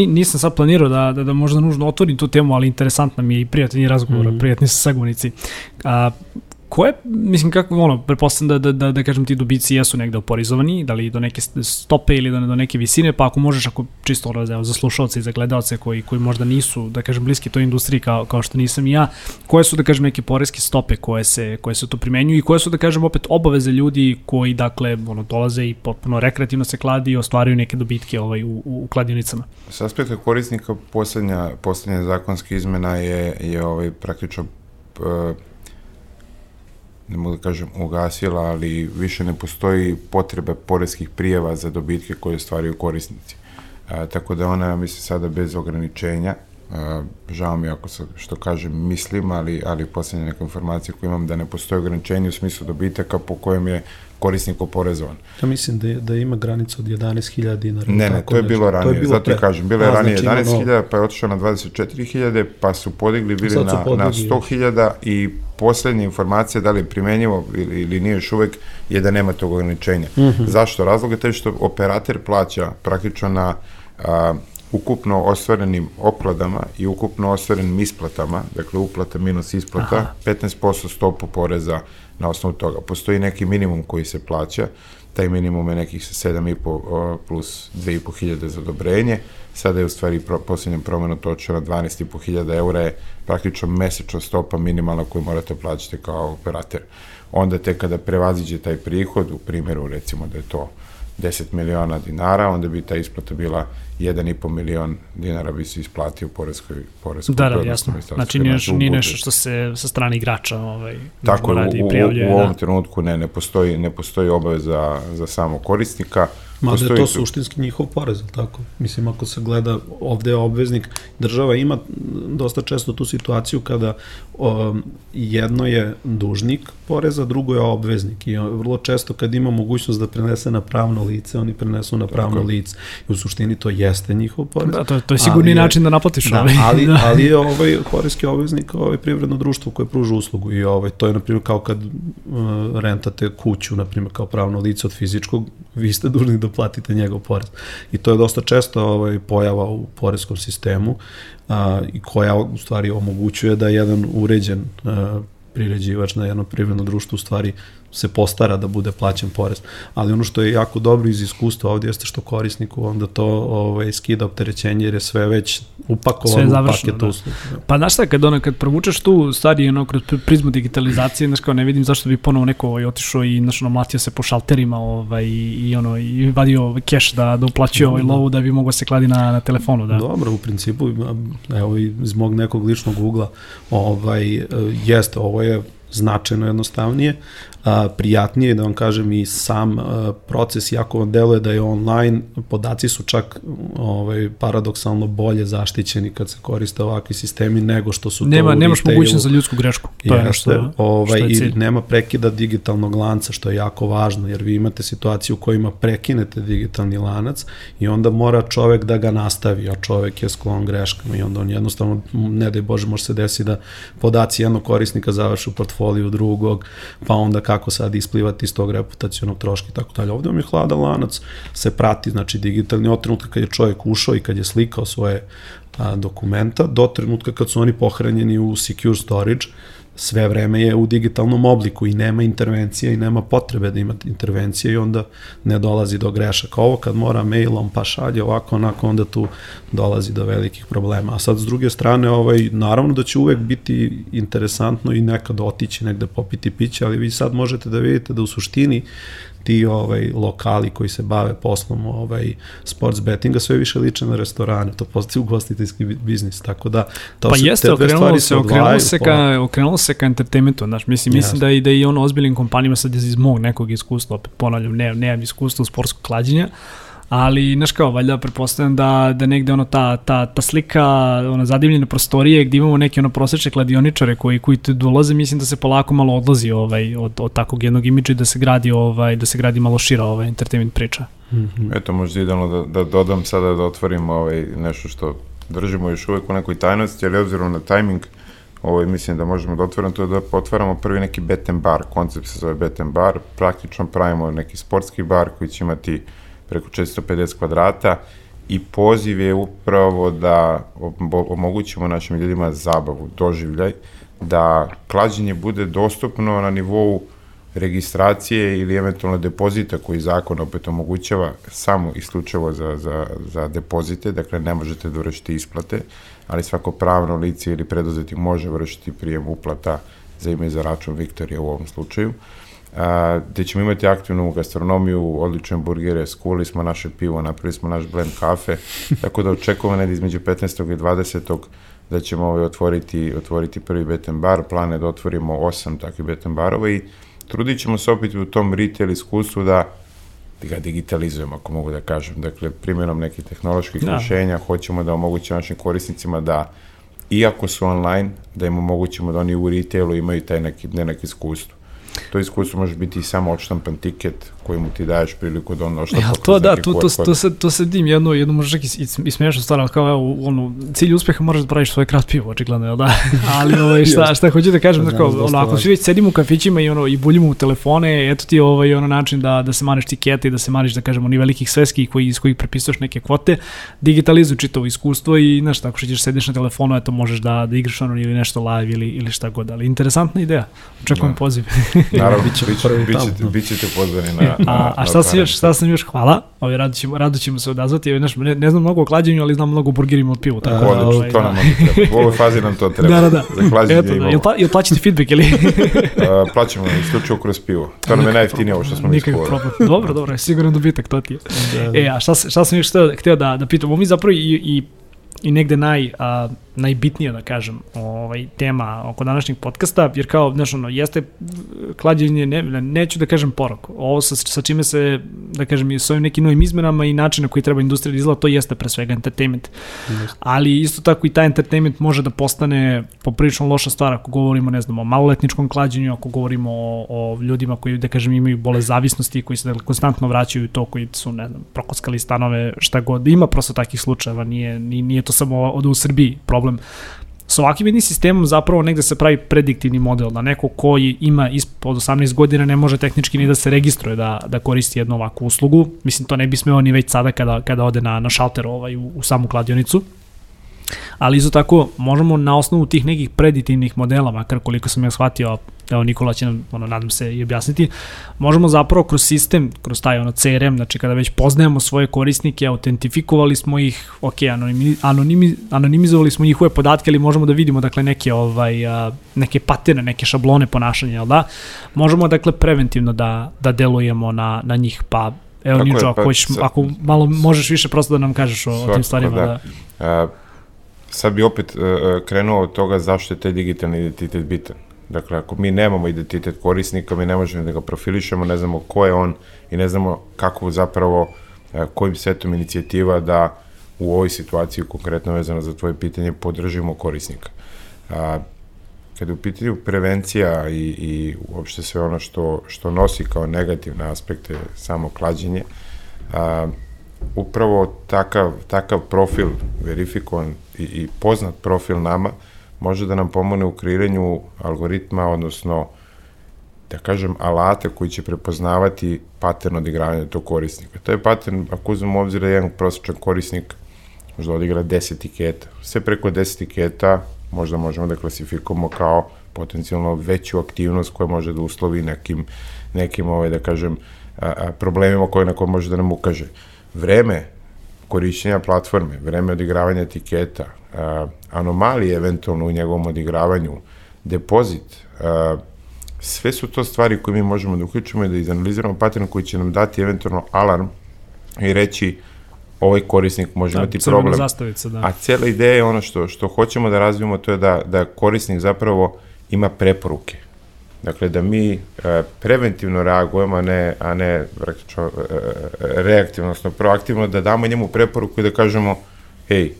nisam sad planirao da, da, da možda nužno otvorim tu temu, ali interesantna mi je i prijatni razgovor, mm -hmm. prijatni sa sagovnici. A, koje, mislim, kako, ono, prepostavljam da, da, da, da kažem ti dobici jesu negde oporizovani, da li do neke stope ili do, do neke visine, pa ako možeš, ako čisto evo, za slušalce i za gledalce koji, koji možda nisu, da kažem, bliski toj industriji kao, kao što nisam i ja, koje su, da kažem, neke poreske stope koje se, koje se tu primenjuju i koje su, da kažem, opet obaveze ljudi koji, dakle, ono, dolaze i potpuno rekreativno se kladi i ostvaraju neke dobitke ovaj, u, u kladionicama. S aspekta korisnika, poslednja, poslednja zakonska izmena je, je ovaj, praktično uh, ne mogu da kažem ugasila, ali više ne postoji potreba poreskih prijeva za dobitke koje stvaraju korisnici. A, tako da ona, mislim, sada bez ograničenja, a, žao mi ako sa, što kažem mislim, ali, ali poslednja neka informacija koju imam da ne postoji ograničenje u smislu dobitaka po kojem je korisnik oporezovan. Ja mislim da, je, da ima granica od 11.000 dinara. Ne, ne, to je bilo ranije, to je bilo zato pre... kažem, bilo je ranije znači 11.000, pa je otišao na 24.000, pa su podigli bili na, na 100.000 i poslednja informacija da li je primenjivo ili, ili nije još uvek je da nema tog ograničenja. Mm -hmm. Zašto? Razlog je to što operator plaća praktično na a, ukupno ostvarenim okladama i ukupno ostvarenim isplatama, dakle uplata minus isplata, Aha. 15% stopu poreza na osnovu toga. Postoji neki minimum koji se plaća, taj minimum je nekih 7,5 plus 2,5 hiljade za odobrenje, sada je u stvari pro, posljednjem promenu točena 12,5 hiljada eura je praktično mesečna stopa minimalna koju morate plaćati kao operator. Onda te kada prevaziđe taj prihod, u primjeru recimo da je to 10 miliona dinara, onda bi ta isplata bila 1,5 milion dinara bi se isplatio u poreskoj, poreskoj Da, da, jasno. Znači nije, nije nešto što se sa strane igrača ovaj, Tako, radi u, u, u, u ovom da. trenutku ne, ne postoji, ne postoji obaveza za, za samo korisnika, Ma da je to tu. suštinski njihov porez, ali tako? Mislim, ako se gleda, ovde je obveznik, država ima dosta često tu situaciju kada o, jedno je dužnik poreza, drugo je obveznik i o, vrlo često kad ima mogućnost da prenese na pravno lice, oni prenesu na pravno Tako. lice i u suštini to jeste njihov porez. Da, to, to je sigurni Ali je- način da naplatiš Da, ovaj. ali, da. ali je ovaj poreski obveznik ovaj privredno društvo koje pruža uslugu i ovaj to je na primjer kao kad uh, rentate kuću na primjer kao pravno lice od fizičkog, vi ste dužni da platite njegov porez. I to je dosta često ovaj pojava u poreskom sistemu a, i koja u stvari omogućuje da jedan uređen a, priređivač na jedno privredno društvo u stvari se postara da bude plaćen porez. Ali ono što je jako dobro iz iskustva ovdje jeste što korisniku onda to ovaj, skida opterećenje jer je sve već Sve upakovano u završeno, paket da. usluga. Pa znaš šta, kad, ono, kad provučeš tu stvari ono, kroz pri- prizmu digitalizacije, znaš kao ne vidim zašto bi ponovo neko ovaj, otišao i znaš, ono, mlatio se po šalterima ovaj, i, ono, i vadio keš da, da uplaćuje ovaj Da. lovu da bi mogao se kladi na, na telefonu. Da. Dobro, u principu, evo i iz mog nekog ličnog ugla, ovaj, jeste, ovo je značajno jednostavnije, a, prijatnije, da vam kažem i sam a, proces, jako vam deluje da je online, podaci su čak ovaj, paradoksalno bolje zaštićeni kad se koriste ovakvi sistemi nego što su Nema, to u nemaš mogućnost za ljudsku grešku. To je nešto Jeste, ovaj, što je i cilj. nema prekida digitalnog lanca, što je jako važno, jer vi imate situaciju u kojima prekinete digitalni lanac i onda mora čovek da ga nastavi, a čovek je sklon greškama i onda on jednostavno, ne daj Bože, može se desi da podaci jednog korisnika završe u portfoliju drugog, pa onda kako sad isplivati iz tog reputacionog troška i tako dalje. Ovde vam je hladan lanac, se prati, znači digitalni od trenutka kad je čovjek ušao i kad je slikao svoje a, dokumenta, do trenutka kad su oni pohranjeni u secure storage, sve vreme je u digitalnom obliku i nema intervencije i nema potrebe da ima intervencije i onda ne dolazi do grešaka. Ovo kad mora mailom pa šalje ovako onako onda tu dolazi do velikih problema. A sad s druge strane ovaj, naravno da će uvek biti interesantno i nekad otići negde popiti piće, ali vi sad možete da vidite da u suštini ti ovaj lokali koji se bave poslom ovaj sports bettinga sve više liče na restorane, to postaje ugostiteljski bi- biznis, tako da to Pa se- jeste, okrenulo stvari se, okrenulo se, po- ka, okrenulo se ka entertainmentu, znaš, mislim, mislim Jeste. da i da i ono ozbiljnim kompanijama sad iz mog nekog iskustva, opet ponavljam, ne, nemam iskustva u sportskog klađenja, ali, znaš kao, valjda pretpostavljam da, da negde ono ta, ta, ta slika, ona zadivljene prostorije gdje imamo neke ono prosečne kladioničare koji, koji tu dolaze, mislim da se polako malo odlazi ovaj, od, od takvog jednog imidža i da se gradi, ovaj, da se gradi malo šira ovaj entertainment priča. Mhm. Eto, možda idealno da, da dodam sada da otvorim ovaj, nešto što držimo još uvek u nekoj tajnosti, ali obzirom na tajming, ovaj, mislim da možemo da otvorimo, to je da otvaramo prvi neki bet and bar, koncept se zove bet and bar, praktično pravimo neki sportski bar koji će imati preko 450 kvadrata i poziv je upravo da omo- omogućimo našim ljudima zabavu, doživljaj, da klađenje bude dostupno na nivou registracije ili eventualno depozita koji zakon opet omogućava samo isključivo za, za, za depozite, dakle ne možete da vršite isplate, ali svako pravno lice ili preduzetnik može vršiti prijem uplata za ime za račun Viktorija u ovom slučaju. A, gde ćemo imati aktivnu gastronomiju, odlične burgere, skuli smo naše pivo, napravili smo naš blend kafe, tako da očekujemo negdje između 15. i 20 da ćemo ovaj otvoriti, otvoriti prvi beten bar, plan je da otvorimo osam takvih beten barova i trudit ćemo se opet u tom retail iskustvu da ga digitalizujemo, ako mogu da kažem. Dakle, primjenom nekih tehnoloških Da. rješenja hoćemo da omogućimo našim korisnicima da, iako su online, da im omogućimo da oni u retailu imaju taj neki, ne neki iskustvo. To iskustvo može biti i samo odštampan tiket koji mu ti daješ priliku da on odštampa. Ja, to da, to, to, to, se, to se dim jedno, jedno možda čak i, i, smiješno stvar, ali kao evo, ono, cilj uspeha moraš da praviš svoje krat pivo, očigledno, jel da? Ali ovaj, šta, šta hoću da kažem, da kao, dosta ono, ako svi već sedimo u kafićima i, ono, i buljimo u telefone, eto ti ovaj, ono način da, da se maniš tikete i da se maniš, da kažemo, ni velikih sveski koji, iz kojih prepisuješ neke kvote, digitalizuj čitavo iskustvo i, znaš, tako što ćeš sediš na telefonu, eto, možeš da, da igraš ono ili nešto live ili, ili šta god, ali interesantna ideja. Očekujem Da. poziv. Naravno, Biće bit ćete pozvani na, A, a šta otvaranje. još, šta sam još, hvala, ovaj, rado, ćemo, rado ćemo se odazvati, znaš, ne, ne znam mnogo o klađenju, ali znam mnogo o burgerima od pivu, tako da, Odlično, ovaj, to da. nam treba. U ovoj fazi nam to treba. Da, da, da. Za klađenje Eto, da, jel, pa, jel plaćate feedback ili? A, plaćamo isključivo kroz pivo. To nam je najjeftinije ovo što smo Nikakav iskovali. problem. Dobro, dobro, siguran dobitak, to ti je. Da. E, a šta, šta sam još hteo, hteo da, da pitam, ovo mi zapravo i, i, i negde naj, a, najbitnija, da kažem, ovaj, tema oko današnjeg podcasta, jer kao, znaš, ono, jeste klađenje, ne, neću da kažem porok. Ovo sa, sa čime se, da kažem, s ovim nekim novim izmenama i način na koji treba industrija da izgleda, to jeste pre svega entertainment. Ali isto tako i taj entertainment može da postane poprilično loša stvar ako govorimo, ne znam, o maloletničkom klađenju, ako govorimo o, o ljudima koji, da kažem, imaju bole zavisnosti, koji se da, konstantno vraćaju to, koji su, ne znam, prokoskali stanove, šta god. Ima prosto takih slučajeva, nije, nije to samo od u Srbiji problem. Sa ovakvim jednim sistemom zapravo negde se pravi prediktivni model, da neko koji ima ispod 18 godina ne može tehnički ni da se registruje da, da koristi jednu ovakvu uslugu. Mislim, to ne bi smeo ni već sada kada, kada ode na, na šalter ovaj, u, u samu kladionicu ali isto tako možemo na osnovu tih nekih preditivnih modela, makar koliko sam ja shvatio, evo Nikola će nam, ono, nadam se i objasniti, možemo zapravo kroz sistem, kroz taj ono CRM, znači kada već poznajemo svoje korisnike, autentifikovali smo ih, ok, anonimi, anonimi, anonimizovali smo njihove podatke, ali možemo da vidimo dakle neke ovaj neke paterne, neke šablone ponašanja, jel da? Možemo dakle preventivno da da delujemo na na njih, pa Evo, Niđo, ako, pa, sa, ako malo možeš više prosto da nam kažeš o, o tim stvarima. Da. da. Sad bi opet uh, krenuo od toga zašto je taj digitalni identitet bitan. Dakle, ako mi nemamo identitet korisnika, mi ne možemo da ga profilišemo, ne znamo ko je on i ne znamo kako zapravo, uh, kojim setom inicijativa da u ovoj situaciji, konkretno vezano za tvoje pitanje, podržimo korisnika. Uh, kada je u pitanju prevencija i, i uopšte sve ono što, što nosi kao negativne aspekte samo klađenje, a, upravo takav, takav profil verifikovan i, i poznat profil nama može da nam pomogne u kreiranju algoritma, odnosno da kažem, alate koji će prepoznavati pattern odigravanja tog korisnika. To je pattern, ako uzmemo obzir da jedan prosječan korisnik možda odigra 10 tiketa. Sve preko 10 tiketa možda možemo da klasifikujemo kao potencijalno veću aktivnost koja može da uslovi nekim, nekim ovaj, da kažem, a, a, problemima koje na koje može da nam ukaže. Vreme korišćenja platforme, vreme odigravanja etiketa, anomalije eventualno u njegovom odigravanju, depozit, sve su to stvari koje mi možemo da uključimo i da izanaliziramo pattern koji će nam dati eventualno alarm i reći ovaj korisnik može da, imati problem. Zastavica, da. A cijela ideja je ono što, što hoćemo da razvijemo, to je da, da korisnik zapravo ima preporuke. Dakle, da mi e, preventivno reagujemo, a ne, a ne rekao, e, e, reaktivno, odnosno proaktivno, da damo njemu preporuku i da kažemo, hej,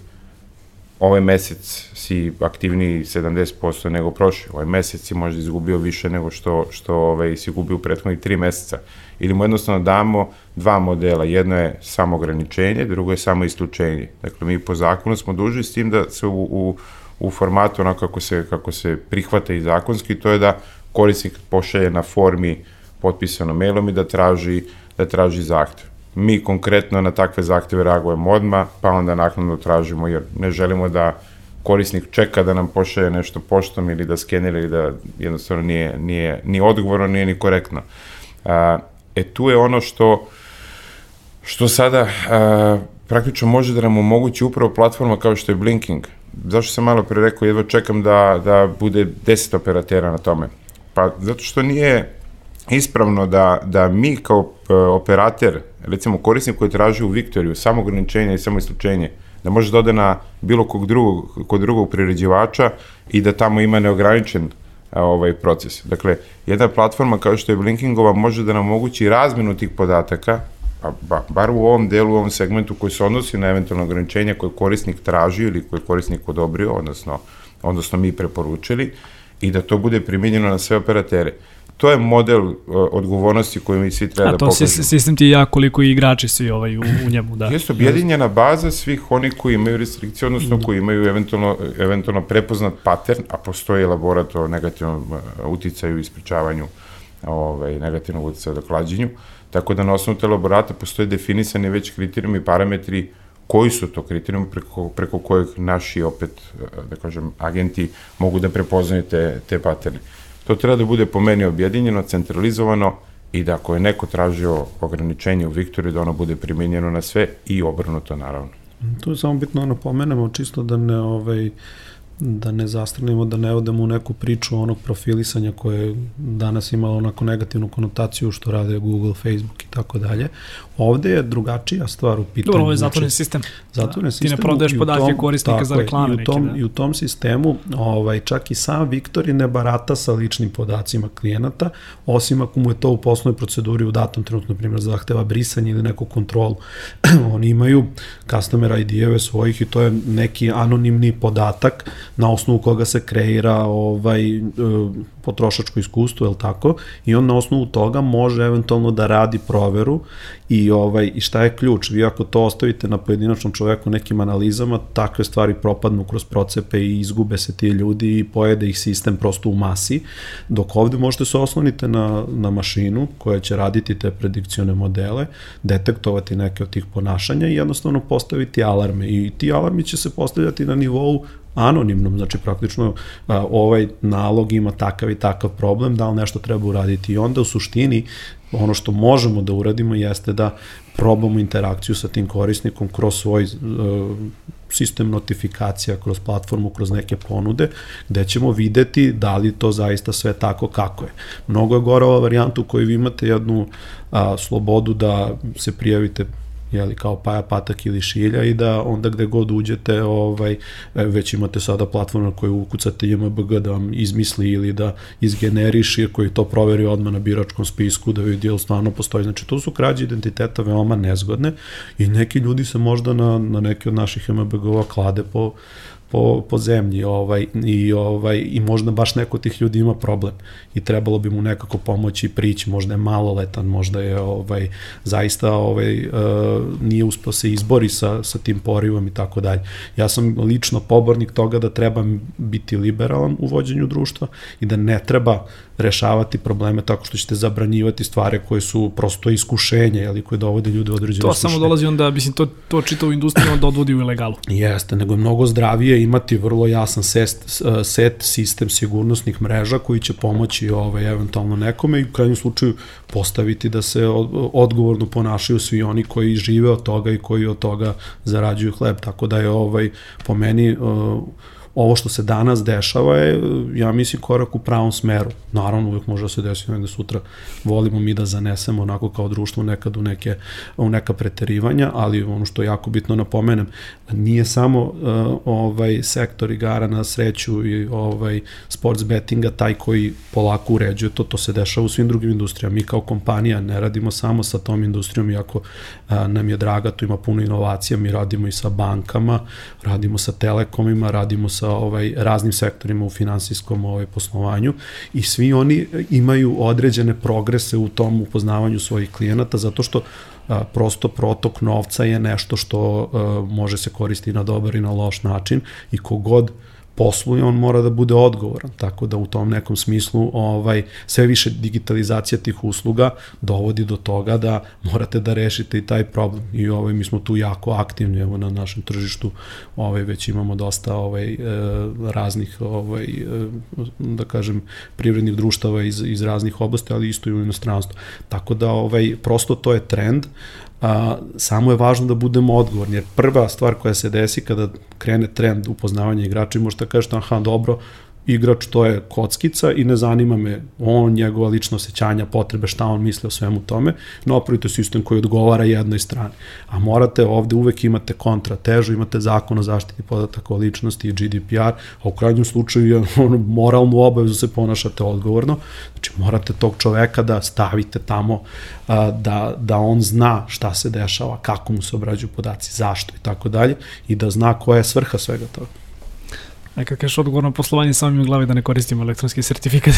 ovaj mesec si aktivniji 70% nego prošli, ovaj mesec si možda izgubio više nego što, što ovaj, si gubio u prethodnih tri meseca. Ili mu jednostavno damo dva modela, jedno je samo ograničenje, drugo je samo isključenje. Dakle, mi po zakonu smo duži s tim da se u, u, u formatu ono kako se, kako se prihvata i zakonski, to je da korisnik pošalje na formi potpisano mailom i da traži, da traži zahtev. Mi konkretno na takve zahteve reagujemo odma, pa onda naknadno tražimo, jer ne želimo da korisnik čeka da nam pošalje nešto poštom ili da skenira ili da jednostavno nije, nije ni odgovorno, nije ni korektno. A, e tu je ono što što sada a, praktično može da nam omogući upravo platforma kao što je Blinking. Zašto sam malo pre rekao, jedva čekam da, da bude 10 operatera na tome. Pa zato što nije ispravno da, da mi kao e, operater, recimo korisnik koji traži u Viktoriju samo ograničenje i samo isključenje, da može da ode na bilo kog drugog, kod drugog priređivača i da tamo ima neograničen ovaj proces. Dakle, jedna platforma kao što je Blinkingova može da nam omogući razmenu tih podataka, pa, ba, bar u ovom delu, u ovom segmentu koji se odnosi na eventualno ograničenja koje korisnik traži ili koje korisnik odobrio, odnosno, odnosno mi preporučili, i da to bude primjenjeno na sve operatere to je model uh, odgovornosti koju mi svi treba da pokažemo. A to sistem ti ja koliko i igrači svi ovaj, u, u njemu, da. Jeste objedinjena baza svih onih koji imaju restrikcije, odnosno koji imaju eventualno, eventualno prepoznat pattern, a postoji elaborat o negativnom uh, uticaju i ispričavanju ovaj, negativnog uticaja do klađenju, tako da na osnovu te elaborata postoje definisani već kriterijumi i parametri koji su to kriterijumi preko, preko kojeg naši opet, uh, da kažem, agenti mogu da prepoznaju te, te paterne. To treba da bude po meni objedinjeno, centralizovano i da ako je neko tražio ograničenje u Viktoriju, da ono bude primjenjeno na sve i obrnuto naravno. Tu je samo bitno ono pomenemo, čisto da ne ovaj, da ne zastrnimo, da ne odemo u neku priču onog profilisanja koje danas ima onako negativnu konotaciju što rade Google, Facebook i tako dalje. Ovde je drugačija stvar u pitanju. Dobro, ovo je zatvoren znači, sistem. Zatvoren da. sistem. Ti ne prodaješ podatke korisnika za reklame. I u tom, I u tom sistemu ovaj, čak i sam Viktor ne barata sa ličnim podacima klijenata, osim ako mu je to u poslovnoj proceduri u datom trenutku, na primjer, zahteva brisanje ili neku kontrolu. Oni imaju customer ID-eve svojih i to je neki anonimni podatak na osnovu koga se kreira ovaj, e, potrošačko iskustvo, je tako? I on na osnovu toga može eventualno da radi proveru i, ovaj, i šta je ključ? Vi ako to ostavite na pojedinačnom čoveku nekim analizama, takve stvari propadnu kroz procepe i izgube se ti ljudi i pojede ih sistem prosto u masi, dok ovde možete se oslonite na, na mašinu koja će raditi te predikcione modele, detektovati neke od tih ponašanja i jednostavno postaviti alarme i ti alarmi će se postavljati na nivou anonimnom, znači praktično a, ovaj nalog ima takav i takav problem, da li nešto treba uraditi i onda u suštini ono što možemo da uradimo jeste da probamo interakciju sa tim korisnikom kroz svoj uh, sistem notifikacija, kroz platformu, kroz neke ponude, gde ćemo videti da li to zaista sve tako kako je. Mnogo je gora ova varijanta u kojoj vi imate jednu a, slobodu da se prijavite jeli, kao Paja, Patak ili Šilja i da onda gde god uđete ovaj, e, već imate sada platformu koju ukucate JMBG da vam izmisli ili da izgeneriši koji to proveri odmah na biračkom spisku da vidi jel stvarno postoji. Znači tu su krađe identiteta veoma nezgodne i neki ljudi se možda na, na neki od naših MBG-ova klade po po, po zemlji ovaj, i, ovaj, i možda baš neko od tih ljudi ima problem i trebalo bi mu nekako pomoći prići, možda je maloletan, možda je ovaj, zaista ovaj, uh, nije uspio se izbori sa, sa tim porivom i tako dalje. Ja sam lično pobornik toga da treba biti liberalan u vođenju društva i da ne treba rešavati probleme tako što ćete zabranjivati stvari koje su prosto iskušenje, ali koje dovode ljude u određene To samo dolazi onda, mislim, to, to čitavu industriju onda odvodi u ilegalu. Jeste, nego je mnogo zdravije imati vrlo jasan set, set sistem sigurnosnih mreža koji će pomoći ovaj, eventualno nekome i u krajnjem slučaju postaviti da se odgovorno ponašaju svi oni koji žive od toga i koji od toga zarađuju hleb, tako da je ovaj, po meni uh, ovo što se danas dešava je, ja mislim, korak u pravom smeru. Naravno, uvijek može da se desiti negde sutra. Volimo mi da zanesemo onako kao društvo nekad u, neke, u neka preterivanja, ali ono što je jako bitno napomenem, nije samo uh, ovaj sektor igara na sreću i ovaj sports bettinga taj koji polako uređuje to, to se dešava u svim drugim industrijama. Mi kao kompanija ne radimo samo sa tom industrijom, iako uh, nam je draga, tu ima puno inovacija, mi radimo i sa bankama, radimo sa telekomima, radimo sa ovaj raznim sektorima u finansijskom ovaj poslovanju i svi oni imaju određene progrese u tom upoznavanju svojih klijenata zato što a, prosto protok novca je nešto što a, može se koristiti na dobar i na loš način i kogod posluje, on mora da bude odgovoran. Tako da u tom nekom smislu ovaj sve više digitalizacija tih usluga dovodi do toga da morate da rešite i taj problem. I ovaj mi smo tu jako aktivni evo na našem tržištu. Ovaj već imamo dosta ovaj e, raznih ovaj e, da kažem privrednih društava iz iz raznih oblasti, ali isto i u inostranstvu. Tako da ovaj prosto to je trend a, samo je važno da budemo odgovorni, jer prva stvar koja se desi kada krene trend upoznavanja igrača i možete kažete, aha, dobro, igrač to je kockica i ne zanima me on, njegova lična osjećanja, potrebe, šta on misli o svemu tome, napravite sistem koji odgovara jednoj strani. A morate ovde uvek imate kontra težu, imate zakon o zaštiti podataka o ličnosti i GDPR, a u krajnjem slučaju je ono, moralnu obavezu se ponašate odgovorno, znači morate tog čoveka da stavite tamo, a, da, da on zna šta se dešava, kako mu se obrađuju podaci, zašto i tako dalje, i da zna koja je svrha svega toga. Neka kažeš odgovorno poslovanje samim u glavi da ne koristimo elektronski sertifikat.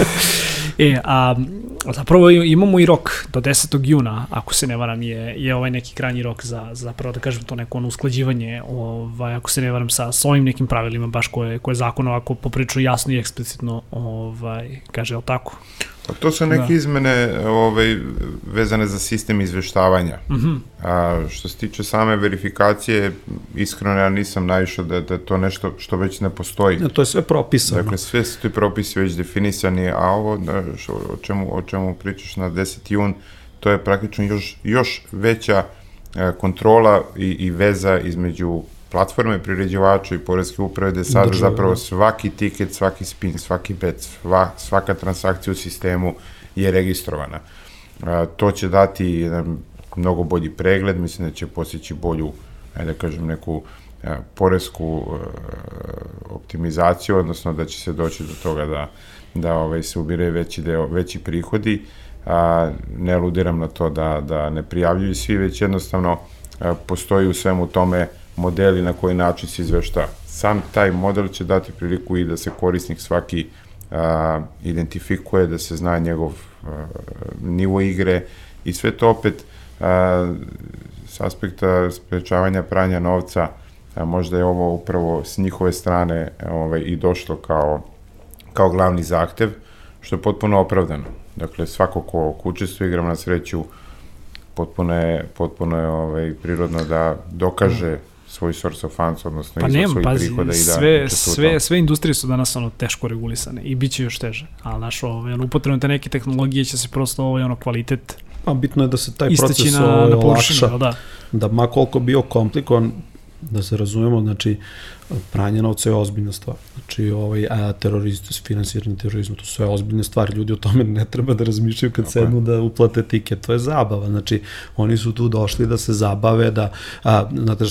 e, a zapravo imamo i rok do 10. juna, ako se ne varam, je, je ovaj neki krajnji rok za, za zapravo da kažem to neko ono usklađivanje, ovaj, ako se ne varam, sa, sa ovim nekim pravilima baš koje, koje zakon ovako poprično jasno i eksplicitno ovaj, kaže, je tako? Pa to su neke da. izmene ovaj, vezane za sistem izveštavanja. Mm -hmm. A, što se tiče same verifikacije, iskreno ja nisam naišao da, da to nešto što već ne postoji. Ja, to je sve propisano. Dakle, sve su ti propisi već definisani, a ovo da, što, o, čemu, o čemu pričaš na 10. jun, to je praktično još, još veća e, kontrola i, i veza između platforme priređivača i porezke uprave da sada Države, zapravo svaki tiket, svaki spin, svaki bet, sva, svaka transakcija u sistemu je registrovana. A, to će dati jedan mnogo bolji pregled, mislim da će postići bolju, ajde da kažem, neku a, poresku a, optimizaciju, odnosno da će se doći do toga da, da ovaj, se ubire veći deo, veći prihodi, a, ne aludiram na to da, da ne prijavljuju svi, već jednostavno a, postoji u svemu tome modeli na koji način se izvešta. Sam taj model će dati priliku i da se korisnik svaki a, identifikuje, da se zna njegov a, nivo igre i sve to opet a, s aspekta sprečavanja pranja novca, a, možda je ovo upravo s njihove strane ovaj, i došlo kao, kao glavni zahtev, što je potpuno opravdano. Dakle, svako ko, ko učestvuje igram na sreću, potpuno je, potpuno je ovaj, prirodno da dokaže svoj source of funds, odnosno Pa nema, svojih pazi, prihoda i da sve, u sve, sve industrije su danas ono teško regulisane i bit će još teže. A naš ovaj, ono, upotrebno te neke tehnologije će se prosto ovaj, ono, kvalitet A bitno je da se taj proces na, ovaj, na površinu, olakša. jel da? da ma koliko bio komplikovan, da se razumemo, znači pranje novca je ozbiljna stvar. Znači ovaj a, teroristi, finansiranje terorizma, to su sve ozbiljne stvari. Ljudi o tome ne treba da razmišljaju kad je. sednu da uplate tiket. To je zabava. Znači oni su tu došli da se zabave, da a, znate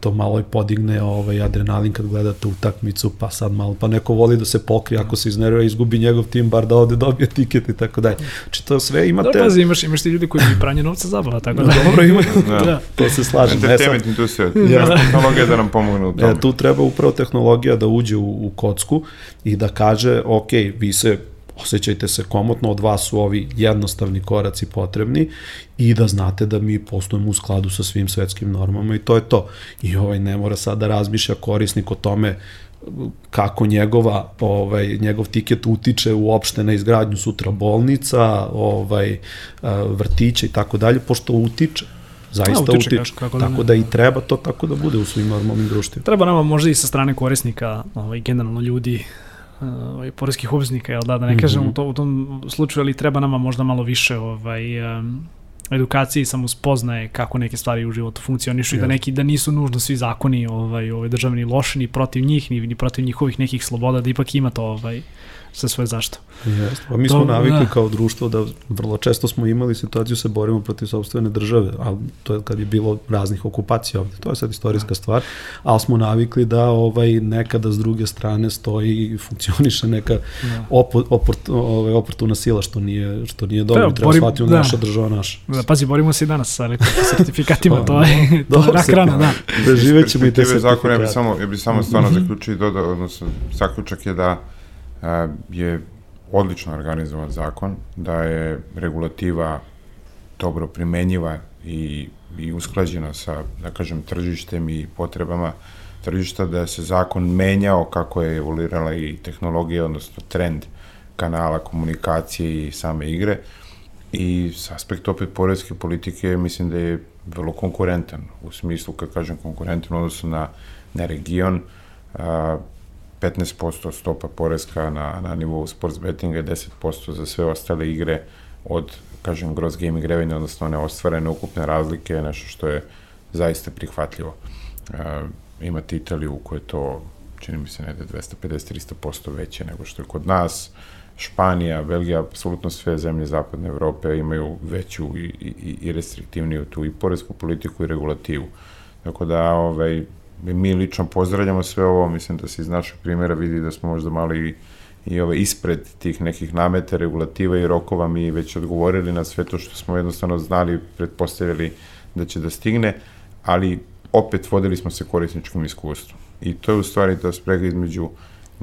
to malo i podigne ovaj adrenalin kad gledate utakmicu, pa sad malo pa neko voli da se pokrije ako se iznervira izgubi njegov tim bar da ode dobije tiket i tako dalje. Znači to sve imate Da, pazi, imaš, imaš ti ljudi koji bi pranje novca zabava, tako da. Dobro ima. Da. da. to se slažem. Entertainment industrija, tehnologija da nam pomogne u tome. E, tu treba upravo tehnologija da uđe u, u kocku i da kaže, ok, vi se osjećajte se komotno, od vas su ovi jednostavni koraci potrebni i da znate da mi postujemo u skladu sa svim svetskim normama i to je to. I ovaj ne mora sad da razmišlja korisnik o tome kako njegova ovaj njegov tiket utiče uopšte na izgradnju sutra bolnica, ovaj vrtića i tako dalje, pošto utiče zaista utiče, utiče. kako- kako da tako ne. da i treba to tako da bude u svim normalnim društvima. Treba nama možda i sa strane korisnika, ovaj, generalno ljudi, ovaj, poreskih obveznika, jel da, da ne kažem Mhm. u, to, u tom slučaju, ali treba nama možda malo više ovaj, um, edukacije i samospoznaje kako neke stvari u životu funkcionišu i da neki da nisu nužno svi zakoni ovaj ovaj državni loši ni protiv njih ni, ni protiv njihovih nekih sloboda da ipak ima to ovaj sa svoje zašto. Jeste. Pa mi smo navikli da. kao društvo da vrlo često smo imali situaciju se borimo protiv sobstvene države, ali to je kad je bilo raznih okupacija ovde. To je sad istorijska stvar, ali smo navikli da ovaj nekada s druge strane stoji i funkcioniše neka Da. opo, oport, ovaj, oportuna sila što nije što nije dobro, Treba, treba, borim- shvatiti da. naša država naša. Da, pazi, borimo se i danas sa sertifikatima, Pa, to je, to je rak rana, da. Preživet ćemo i te zakona, ja bih sertifikate. samo, ja bih samo stvarno zaključio i dodao, odnosno zaključak je da je odlično organizovan zakon, da je regulativa dobro primenjiva i, i usklađena sa, da kažem, tržištem i potrebama tržišta, da se zakon menjao kako je evoluirala i tehnologija, odnosno trend kanala komunikacije i same igre. I s aspekta opet porezke politike mislim da je vrlo konkurentan u smislu kad kažem konkurentan u odnosu na, na region. A, 15% stopa porezka na, na nivou sports bettinga i 10% za sve ostale igre od kažem gross gaming revenue odnosno one ostvarene ukupne razlike nešto što je zaista prihvatljivo a, imate Italiju u kojoj to čini mi se negde 250-300% veće nego što je kod nas Španija, Belgija, apsolutno sve zemlje zapadne Evrope imaju veću i, i, i restriktivniju tu i poresku politiku i regulativu. Tako da, ovaj, mi lično pozdravljamo sve ovo, mislim da se iz našeg primjera vidi da smo možda malo i, i ove, ispred tih nekih nameta, regulativa i rokova mi već odgovorili na sve to što smo jednostavno znali, pretpostavili da će da stigne, ali opet vodili smo se korisničkom iskustvu. I to je u stvari ta sprega između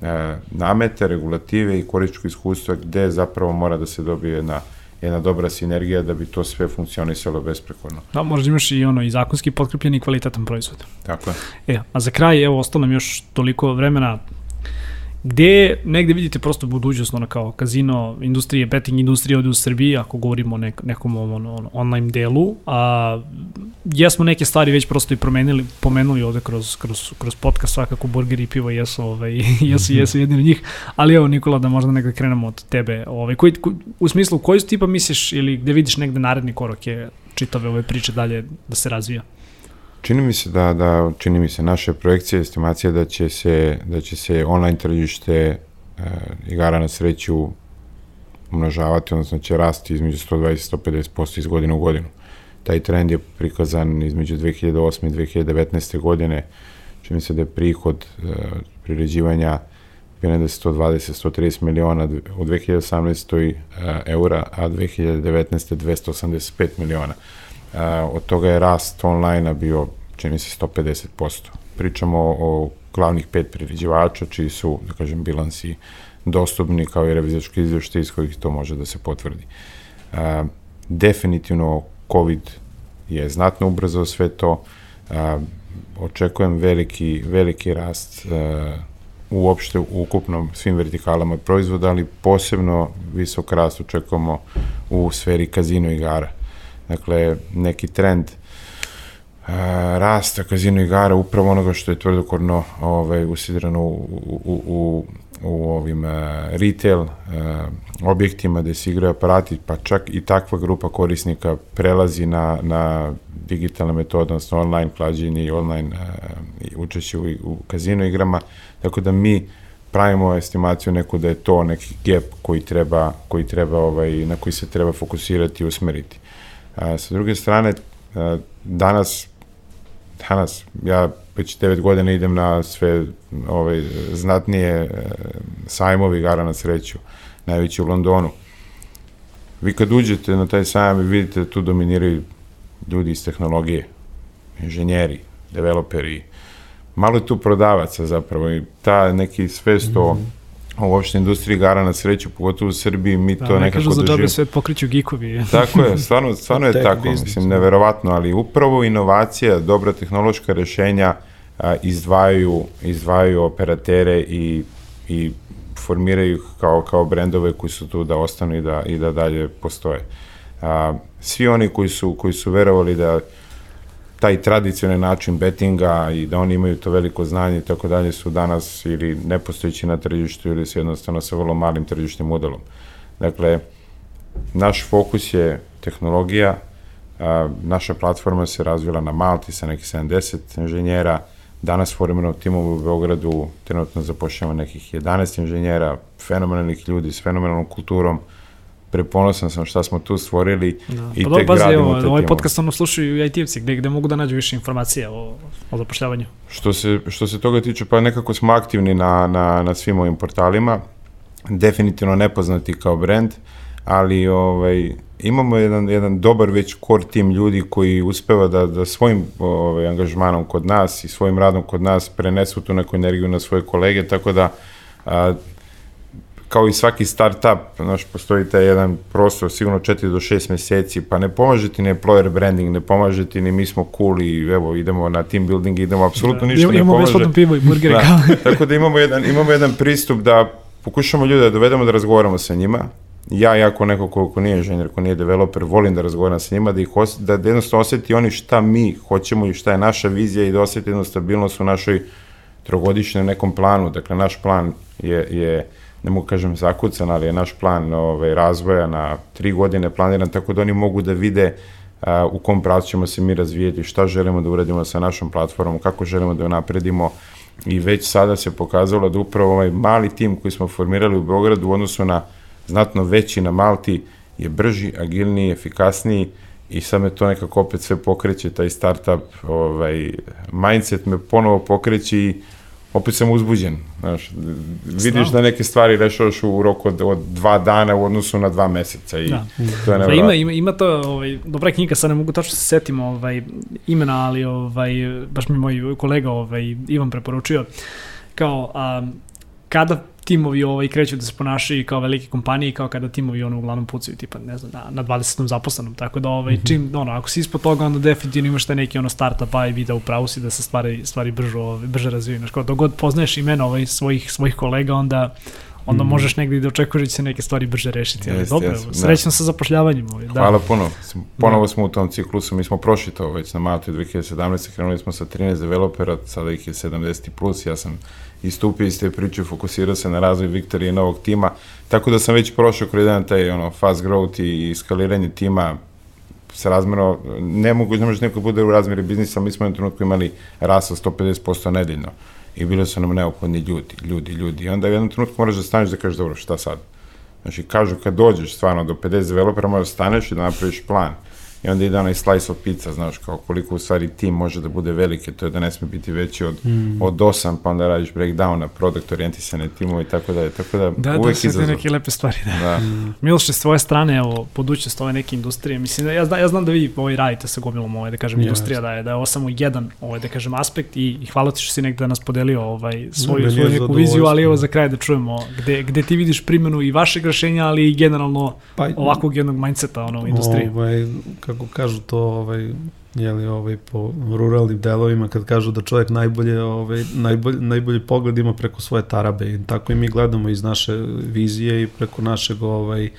e, namete, regulative i korisničko iskustva gde zapravo mora da se dobije jedna, jedna dobra sinergija da bi to sve funkcionisalo besprekorno. Da, možda imaš i ono i zakonski potkrepljen i kvalitetan proizvod. Tako je. E, a za kraj, evo, ostalo nam još toliko vremena gde negde vidite prosto budućnost ono kao kazino industrije, betting industrije ovde u Srbiji, ako govorimo o nek, nekom ono, ono, online delu, a jesmo neke stvari već prosto i promenili, pomenuli ovde kroz, kroz, kroz podcast, svakako burgeri i pivo jesu, ovaj, jesu, jesu jedni od njih, ali evo Nikola da možda negde krenemo od tebe, ovaj, koji, ko, u smislu koji tipa misliš ili gde vidiš negde naredni korak je čitave ove priče dalje da se razvija? Čini mi se da, da čini mi se naše projekcije, estimacija da će se, da će se online tržište e, igara na sreću umnožavati, odnosno će rasti između 120 150% iz godine u godinu. Taj trend je prikazan između 2008. i 2019. godine. Čini se da je prihod e, priređivanja bio da 120-130 miliona u 2018. E, eura, a 2019. 285 miliona. Od toga je rast online-a bio, čini se, 150%. Pričamo o, glavnih pet priređivača, čiji su, da kažem, bilansi dostupni kao i revizački izveštaj iz kojih to može da se potvrdi. E, definitivno COVID je znatno ubrzao sve to, e, očekujem veliki, veliki rast e, uopšte u ukupnom svim vertikalama proizvoda, ali posebno visok rast očekujemo u sferi kazino igara. Dakle, neki trend uh, rasta kazino igara upravo onoga što je tvrdokorno ovaj, usidrano u, u, u, u ovim uh, retail uh, objektima gde se igraju aparati, pa čak i takva grupa korisnika prelazi na, na digitalne metode, odnosno online klađenje i online uh, učešće u, u kazino igrama, tako da mi pravimo estimaciju neku da je to neki gap koji treba, koji treba ovaj, na koji se treba fokusirati i usmeriti. A, sa druge strane, a, danas, danas, ja već 9 godina idem na sve ovaj, znatnije e, sajmovi igara na sreću, najveći u Londonu. Vi kad uđete na taj sajam i vidite da tu dominiraju ljudi iz tehnologije, inženjeri, developeri, malo je tu prodavaca zapravo i ta neki svest mm -hmm. Uopšte industriji igara na sreću, pogotovo u Srbiji, mi da, to nekako doživimo. Da, ne kažu za sve pokriću gikovi. tako je, stvarno, stvarno je tako, business. mislim, neverovatno, ali upravo inovacija, dobra tehnološka rešenja a, izdvajaju, izdvajaju operatere i, i formiraju ih kao, kao brendove koji su tu da ostanu i da, i da dalje postoje. A, svi oni koji su, koji su verovali da taj tradicionalni način betinga i da oni imaju to veliko znanje i tako dalje su danas ili nepostojići na tržištu ili se jednostavno sa vrlo malim tržišnim modelom. Dakle, naš fokus je tehnologija, a, naša platforma se razvila na Malti sa nekih 70 inženjera, danas formiramo timove u Beogradu, trenutno zapošljamo nekih 11 inženjera, fenomenalnih ljudi s fenomenalnom kulturom, preponosan sam šta smo tu stvorili da. i pa tek bazi, gradimo evo, Ovaj podcast ono slušaju i IT-evci gde, gde mogu da nađu više informacija o, o zapošljavanju. Što se, što se toga tiče, pa nekako smo aktivni na, na, na svim ovim portalima, definitivno nepoznati kao brand, ali ovaj, imamo jedan, jedan dobar već core tim ljudi koji uspeva da, da svojim ovaj, angažmanom kod nas i svojim radom kod nas prenesu tu neku energiju na svoje kolege, tako da a, kao i svaki startup, znaš, postoji taj jedan prostor, sigurno 4 do 6 meseci, pa ne pomaže ti ni employer branding, ne pomaže ti ni mi smo cool i evo, idemo na team building, idemo, apsolutno da, ništa ne pomaže. Imamo pivo i burgere. Da, tako da imamo jedan, imamo jedan pristup da pokušamo ljude da dovedemo da razgovaramo sa njima, ja, jako neko ko, ko nije inženjer, ko nije developer, volim da razgovaram sa njima, da, ih os, da, jednostavno osjeti oni šta mi hoćemo i šta je naša vizija i da osjeti jednu stabilnost u našoj trogodišnjem nekom planu. Dakle, naš plan je, je ne mogu kažem zakucan, ali je naš plan ovaj, razvoja na tri godine planiran, tako da oni mogu da vide a, u kom pravcu ćemo se mi razvijeti, šta želimo da uradimo sa našom platformom, kako želimo da je napredimo. I već sada se pokazalo da upravo ovaj mali tim koji smo formirali u Beogradu u odnosu na znatno veći na Malti je brži, agilniji, efikasniji i sad me to nekako opet sve pokreće, taj startup ovaj, mindset me ponovo pokreće i opet sam uzbuđen. Znaš, vidiš da neke stvari rešavaš u roku od, od dva dana u odnosu na dva meseca i da. to je pa ima, ima, ima to, ovaj, dobra knjiga, sad ne mogu tačno se setim ovaj, imena, ali ovaj, baš mi moj kolega ovaj, Ivan preporučio kao a, kada timovi ovaj, kreću da se ponašaju kao velike kompanije, kao kada timovi ono uglavnom pucaju tipa, ne znam, na, na 20. zaposlenom, tako da ovaj, mm -hmm. čim, ono, ako si ispod toga, onda definitivno imaš taj neki ono startup vibe da upravo si da se stvari, stvari brže, ovaj, brže razvijaju. Znaš, kao dok god poznaješ imena ovaj, svojih, svojih kolega, onda onda mm. možeš negdje da očekuješ da će se neke stvari brže rešiti. Ali dobro, jest, srećno da. sa zapošljavanjem. Ovaj, da. Hvala puno. Ponovo da. smo u tom ciklusu, mi smo prošli to već na Malti 2017. Krenuli smo sa 13 developera, sada ih je 70 plus, ja sam istupio iz te priče, fokusirao se na razvoj Viktorije novog tima, tako da sam već prošao kroz jedan taj ono, fast growth i skaliranje tima sa razmero, ne mogu, ne može neko bude u razmeri biznisa, mi smo u trenutku imali rast od 150% nedeljno i bili su nam neophodni ljudi, ljudi, ljudi. I onda u jednom trenutku moraš da staneš da kažeš, dobro, šta sad? Znači, kažu kad dođeš stvarno do 50 developera, moraš da staneš i da napraviš plan i onda ide onaj slice of pizza, znaš, kao koliko u stvari tim može da bude velike, to je da ne sme biti veći od, mm. od 8, pa onda radiš breakdown na product orijentisane timove i tako dalje, tako da, da uvek da, izazov. neke lepe stvari, da. da. Mm. Miloše, s tvoje strane, evo, budućnost ove neke industrije, mislim, da ja, znam, ja znam da vi ovaj radite sa gomilom, ovaj, da kažem, yes. industrija, da je, da je ovo samo jedan, ovaj, da kažem, aspekt i, i hvala ti što si nekada nas podelio ovaj, svoju, no, svoju neku viziju, ali evo za kraj da čujemo gde, gde ti vidiš primjenu i vašeg rešenja, ali i generalno pa, ovakvog jednog mindseta ono, u industriji. Ovaj, kako kažu to, ovaj, jeli, ovaj, po ruralnim delovima, kad kažu da čovjek najbolje, ovaj, najbolje, najbolji pogled ima preko svoje tarabe i tako i mi gledamo iz naše vizije i preko našeg ovaj,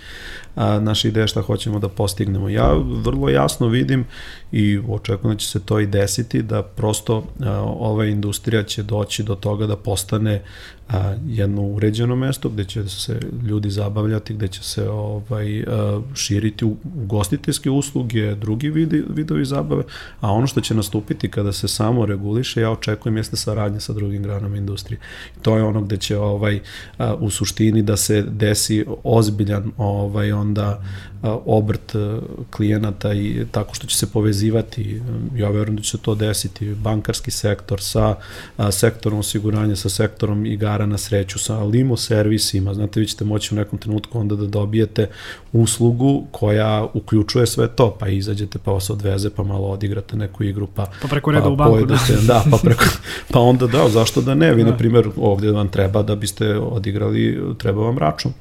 a, naše ideje šta hoćemo da postignemo. Ja vrlo jasno vidim i očekujem da će se to i desiti, da prosto a, ova industrija će doći do toga da postane a, jedno uređeno mesto gde će se ljudi zabavljati, gde će se ovaj a, širiti ugostiteljske usluge, drugi vidi, vidovi zabave, a ono što će nastupiti kada se samo reguliše, ja očekujem jeste saradnja sa drugim granama industrije. To je ono gde će ovaj a, u suštini da se desi ozbiljan ovaj onda obrt klijenata i tako što će se povezivati, ja verujem da će se to desiti, bankarski sektor sa sektorom osiguranja, sa sektorom igara na sreću, sa limo servisima, znate, vi ćete moći u nekom trenutku onda da dobijete uslugu koja uključuje sve to, pa izađete, pa vas odveze, pa malo odigrate neku igru, pa, pa preko reda pa u banku, pojedete, da. da, pa, preko, pa onda da, zašto da ne, vi da. na primjer ovdje vam treba da biste odigrali, treba vam račun.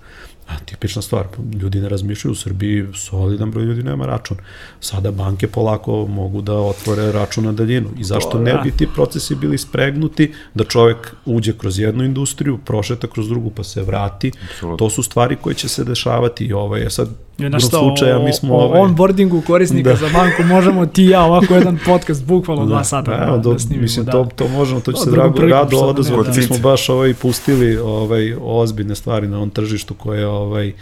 A, tipična stvar, ljudi ne razmišljaju u Srbiji, solidan broj ljudi nema račun. Sada banke polako mogu da otvore račun na daljinu. I zašto ne bi ti procesi bili spregnuti da čovek uđe kroz jednu industriju, prošeta kroz drugu pa se vrati. Absolutno. To su stvari koje će se dešavati i ovaj, je sad Na šta, slučaja, mi smo o, ovaj... onboardingu korisnika da. za banku možemo ti ja ovako jedan podcast bukvalno da, dva sata da, da, do, da snimimo. Mislim, da. to, to možemo, to će se drago rado odazvati. Da. Mi smo baš ovaj, pustili ovaj, ozbiljne stvari na ovom tržištu koje ovaj,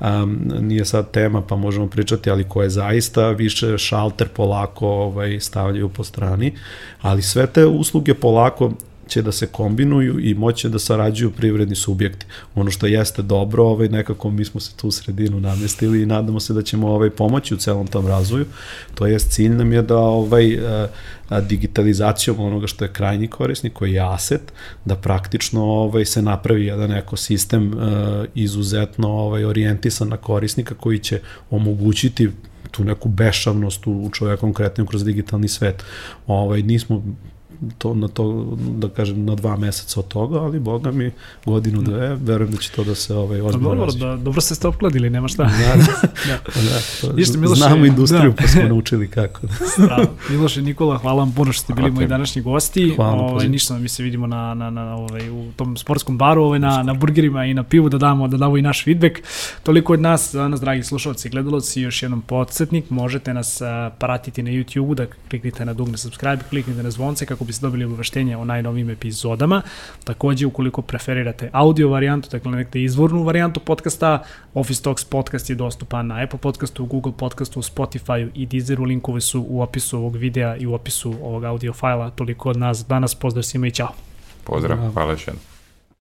um, nije sad tema pa možemo pričati, ali koje zaista više šalter polako ovaj, stavljaju po strani, ali sve te usluge polako će da se kombinuju i moće da sarađuju privredni subjekti. Ono što jeste dobro, ovaj, nekako mi smo se tu sredinu namestili i nadamo se da ćemo ovaj, pomoći u celom tom razvoju. To jest cilj nam je da ovaj, digitalizacijom onoga što je krajnji korisnik, koji je aset, da praktično ovaj, se napravi jedan ekosistem izuzetno ovaj, orijentisan na korisnika koji će omogućiti tu neku bešavnost u, u čoveku konkretno kroz digitalni svet. Ovaj, nismo to, na to, da kažem, na dva meseca od toga, ali boga mi godinu dve, verujem da će to da se ovaj, ozbiljno dobro, da, dobro ste ste opkladili, nema šta. Da, da, da. da to, Ište, Miloše, znamo industriju, da. pa smo naučili kako. Strano. Miloše Nikola, hvala vam puno što ste bili moji današnji gosti. Hvala ovaj, ništa, mi se vidimo na, na, na, ovaj, u tom sportskom baru, ovaj, na, na burgerima i na pivu da damo, da damo i naš feedback. Toliko od nas, nas dragi slušalci i gledalci, još jednom podsjetnik, možete nas pratiti na YouTube-u, da kliknite na dugme subscribe, kliknite na zvonce kako biste dobili obaveštenje o najnovim epizodama. Takođe, ukoliko preferirate audio varijantu, dakle nekde izvornu varijantu podcasta, Office Talks podcast je dostupan na Apple podcastu, Google podcastu, Spotify i Deezeru. Linkove su u opisu ovog videa i u opisu ovog audio fajla. Toliko od nas danas. Pozdrav svima i čao. Pozdrav, hvala još jednom.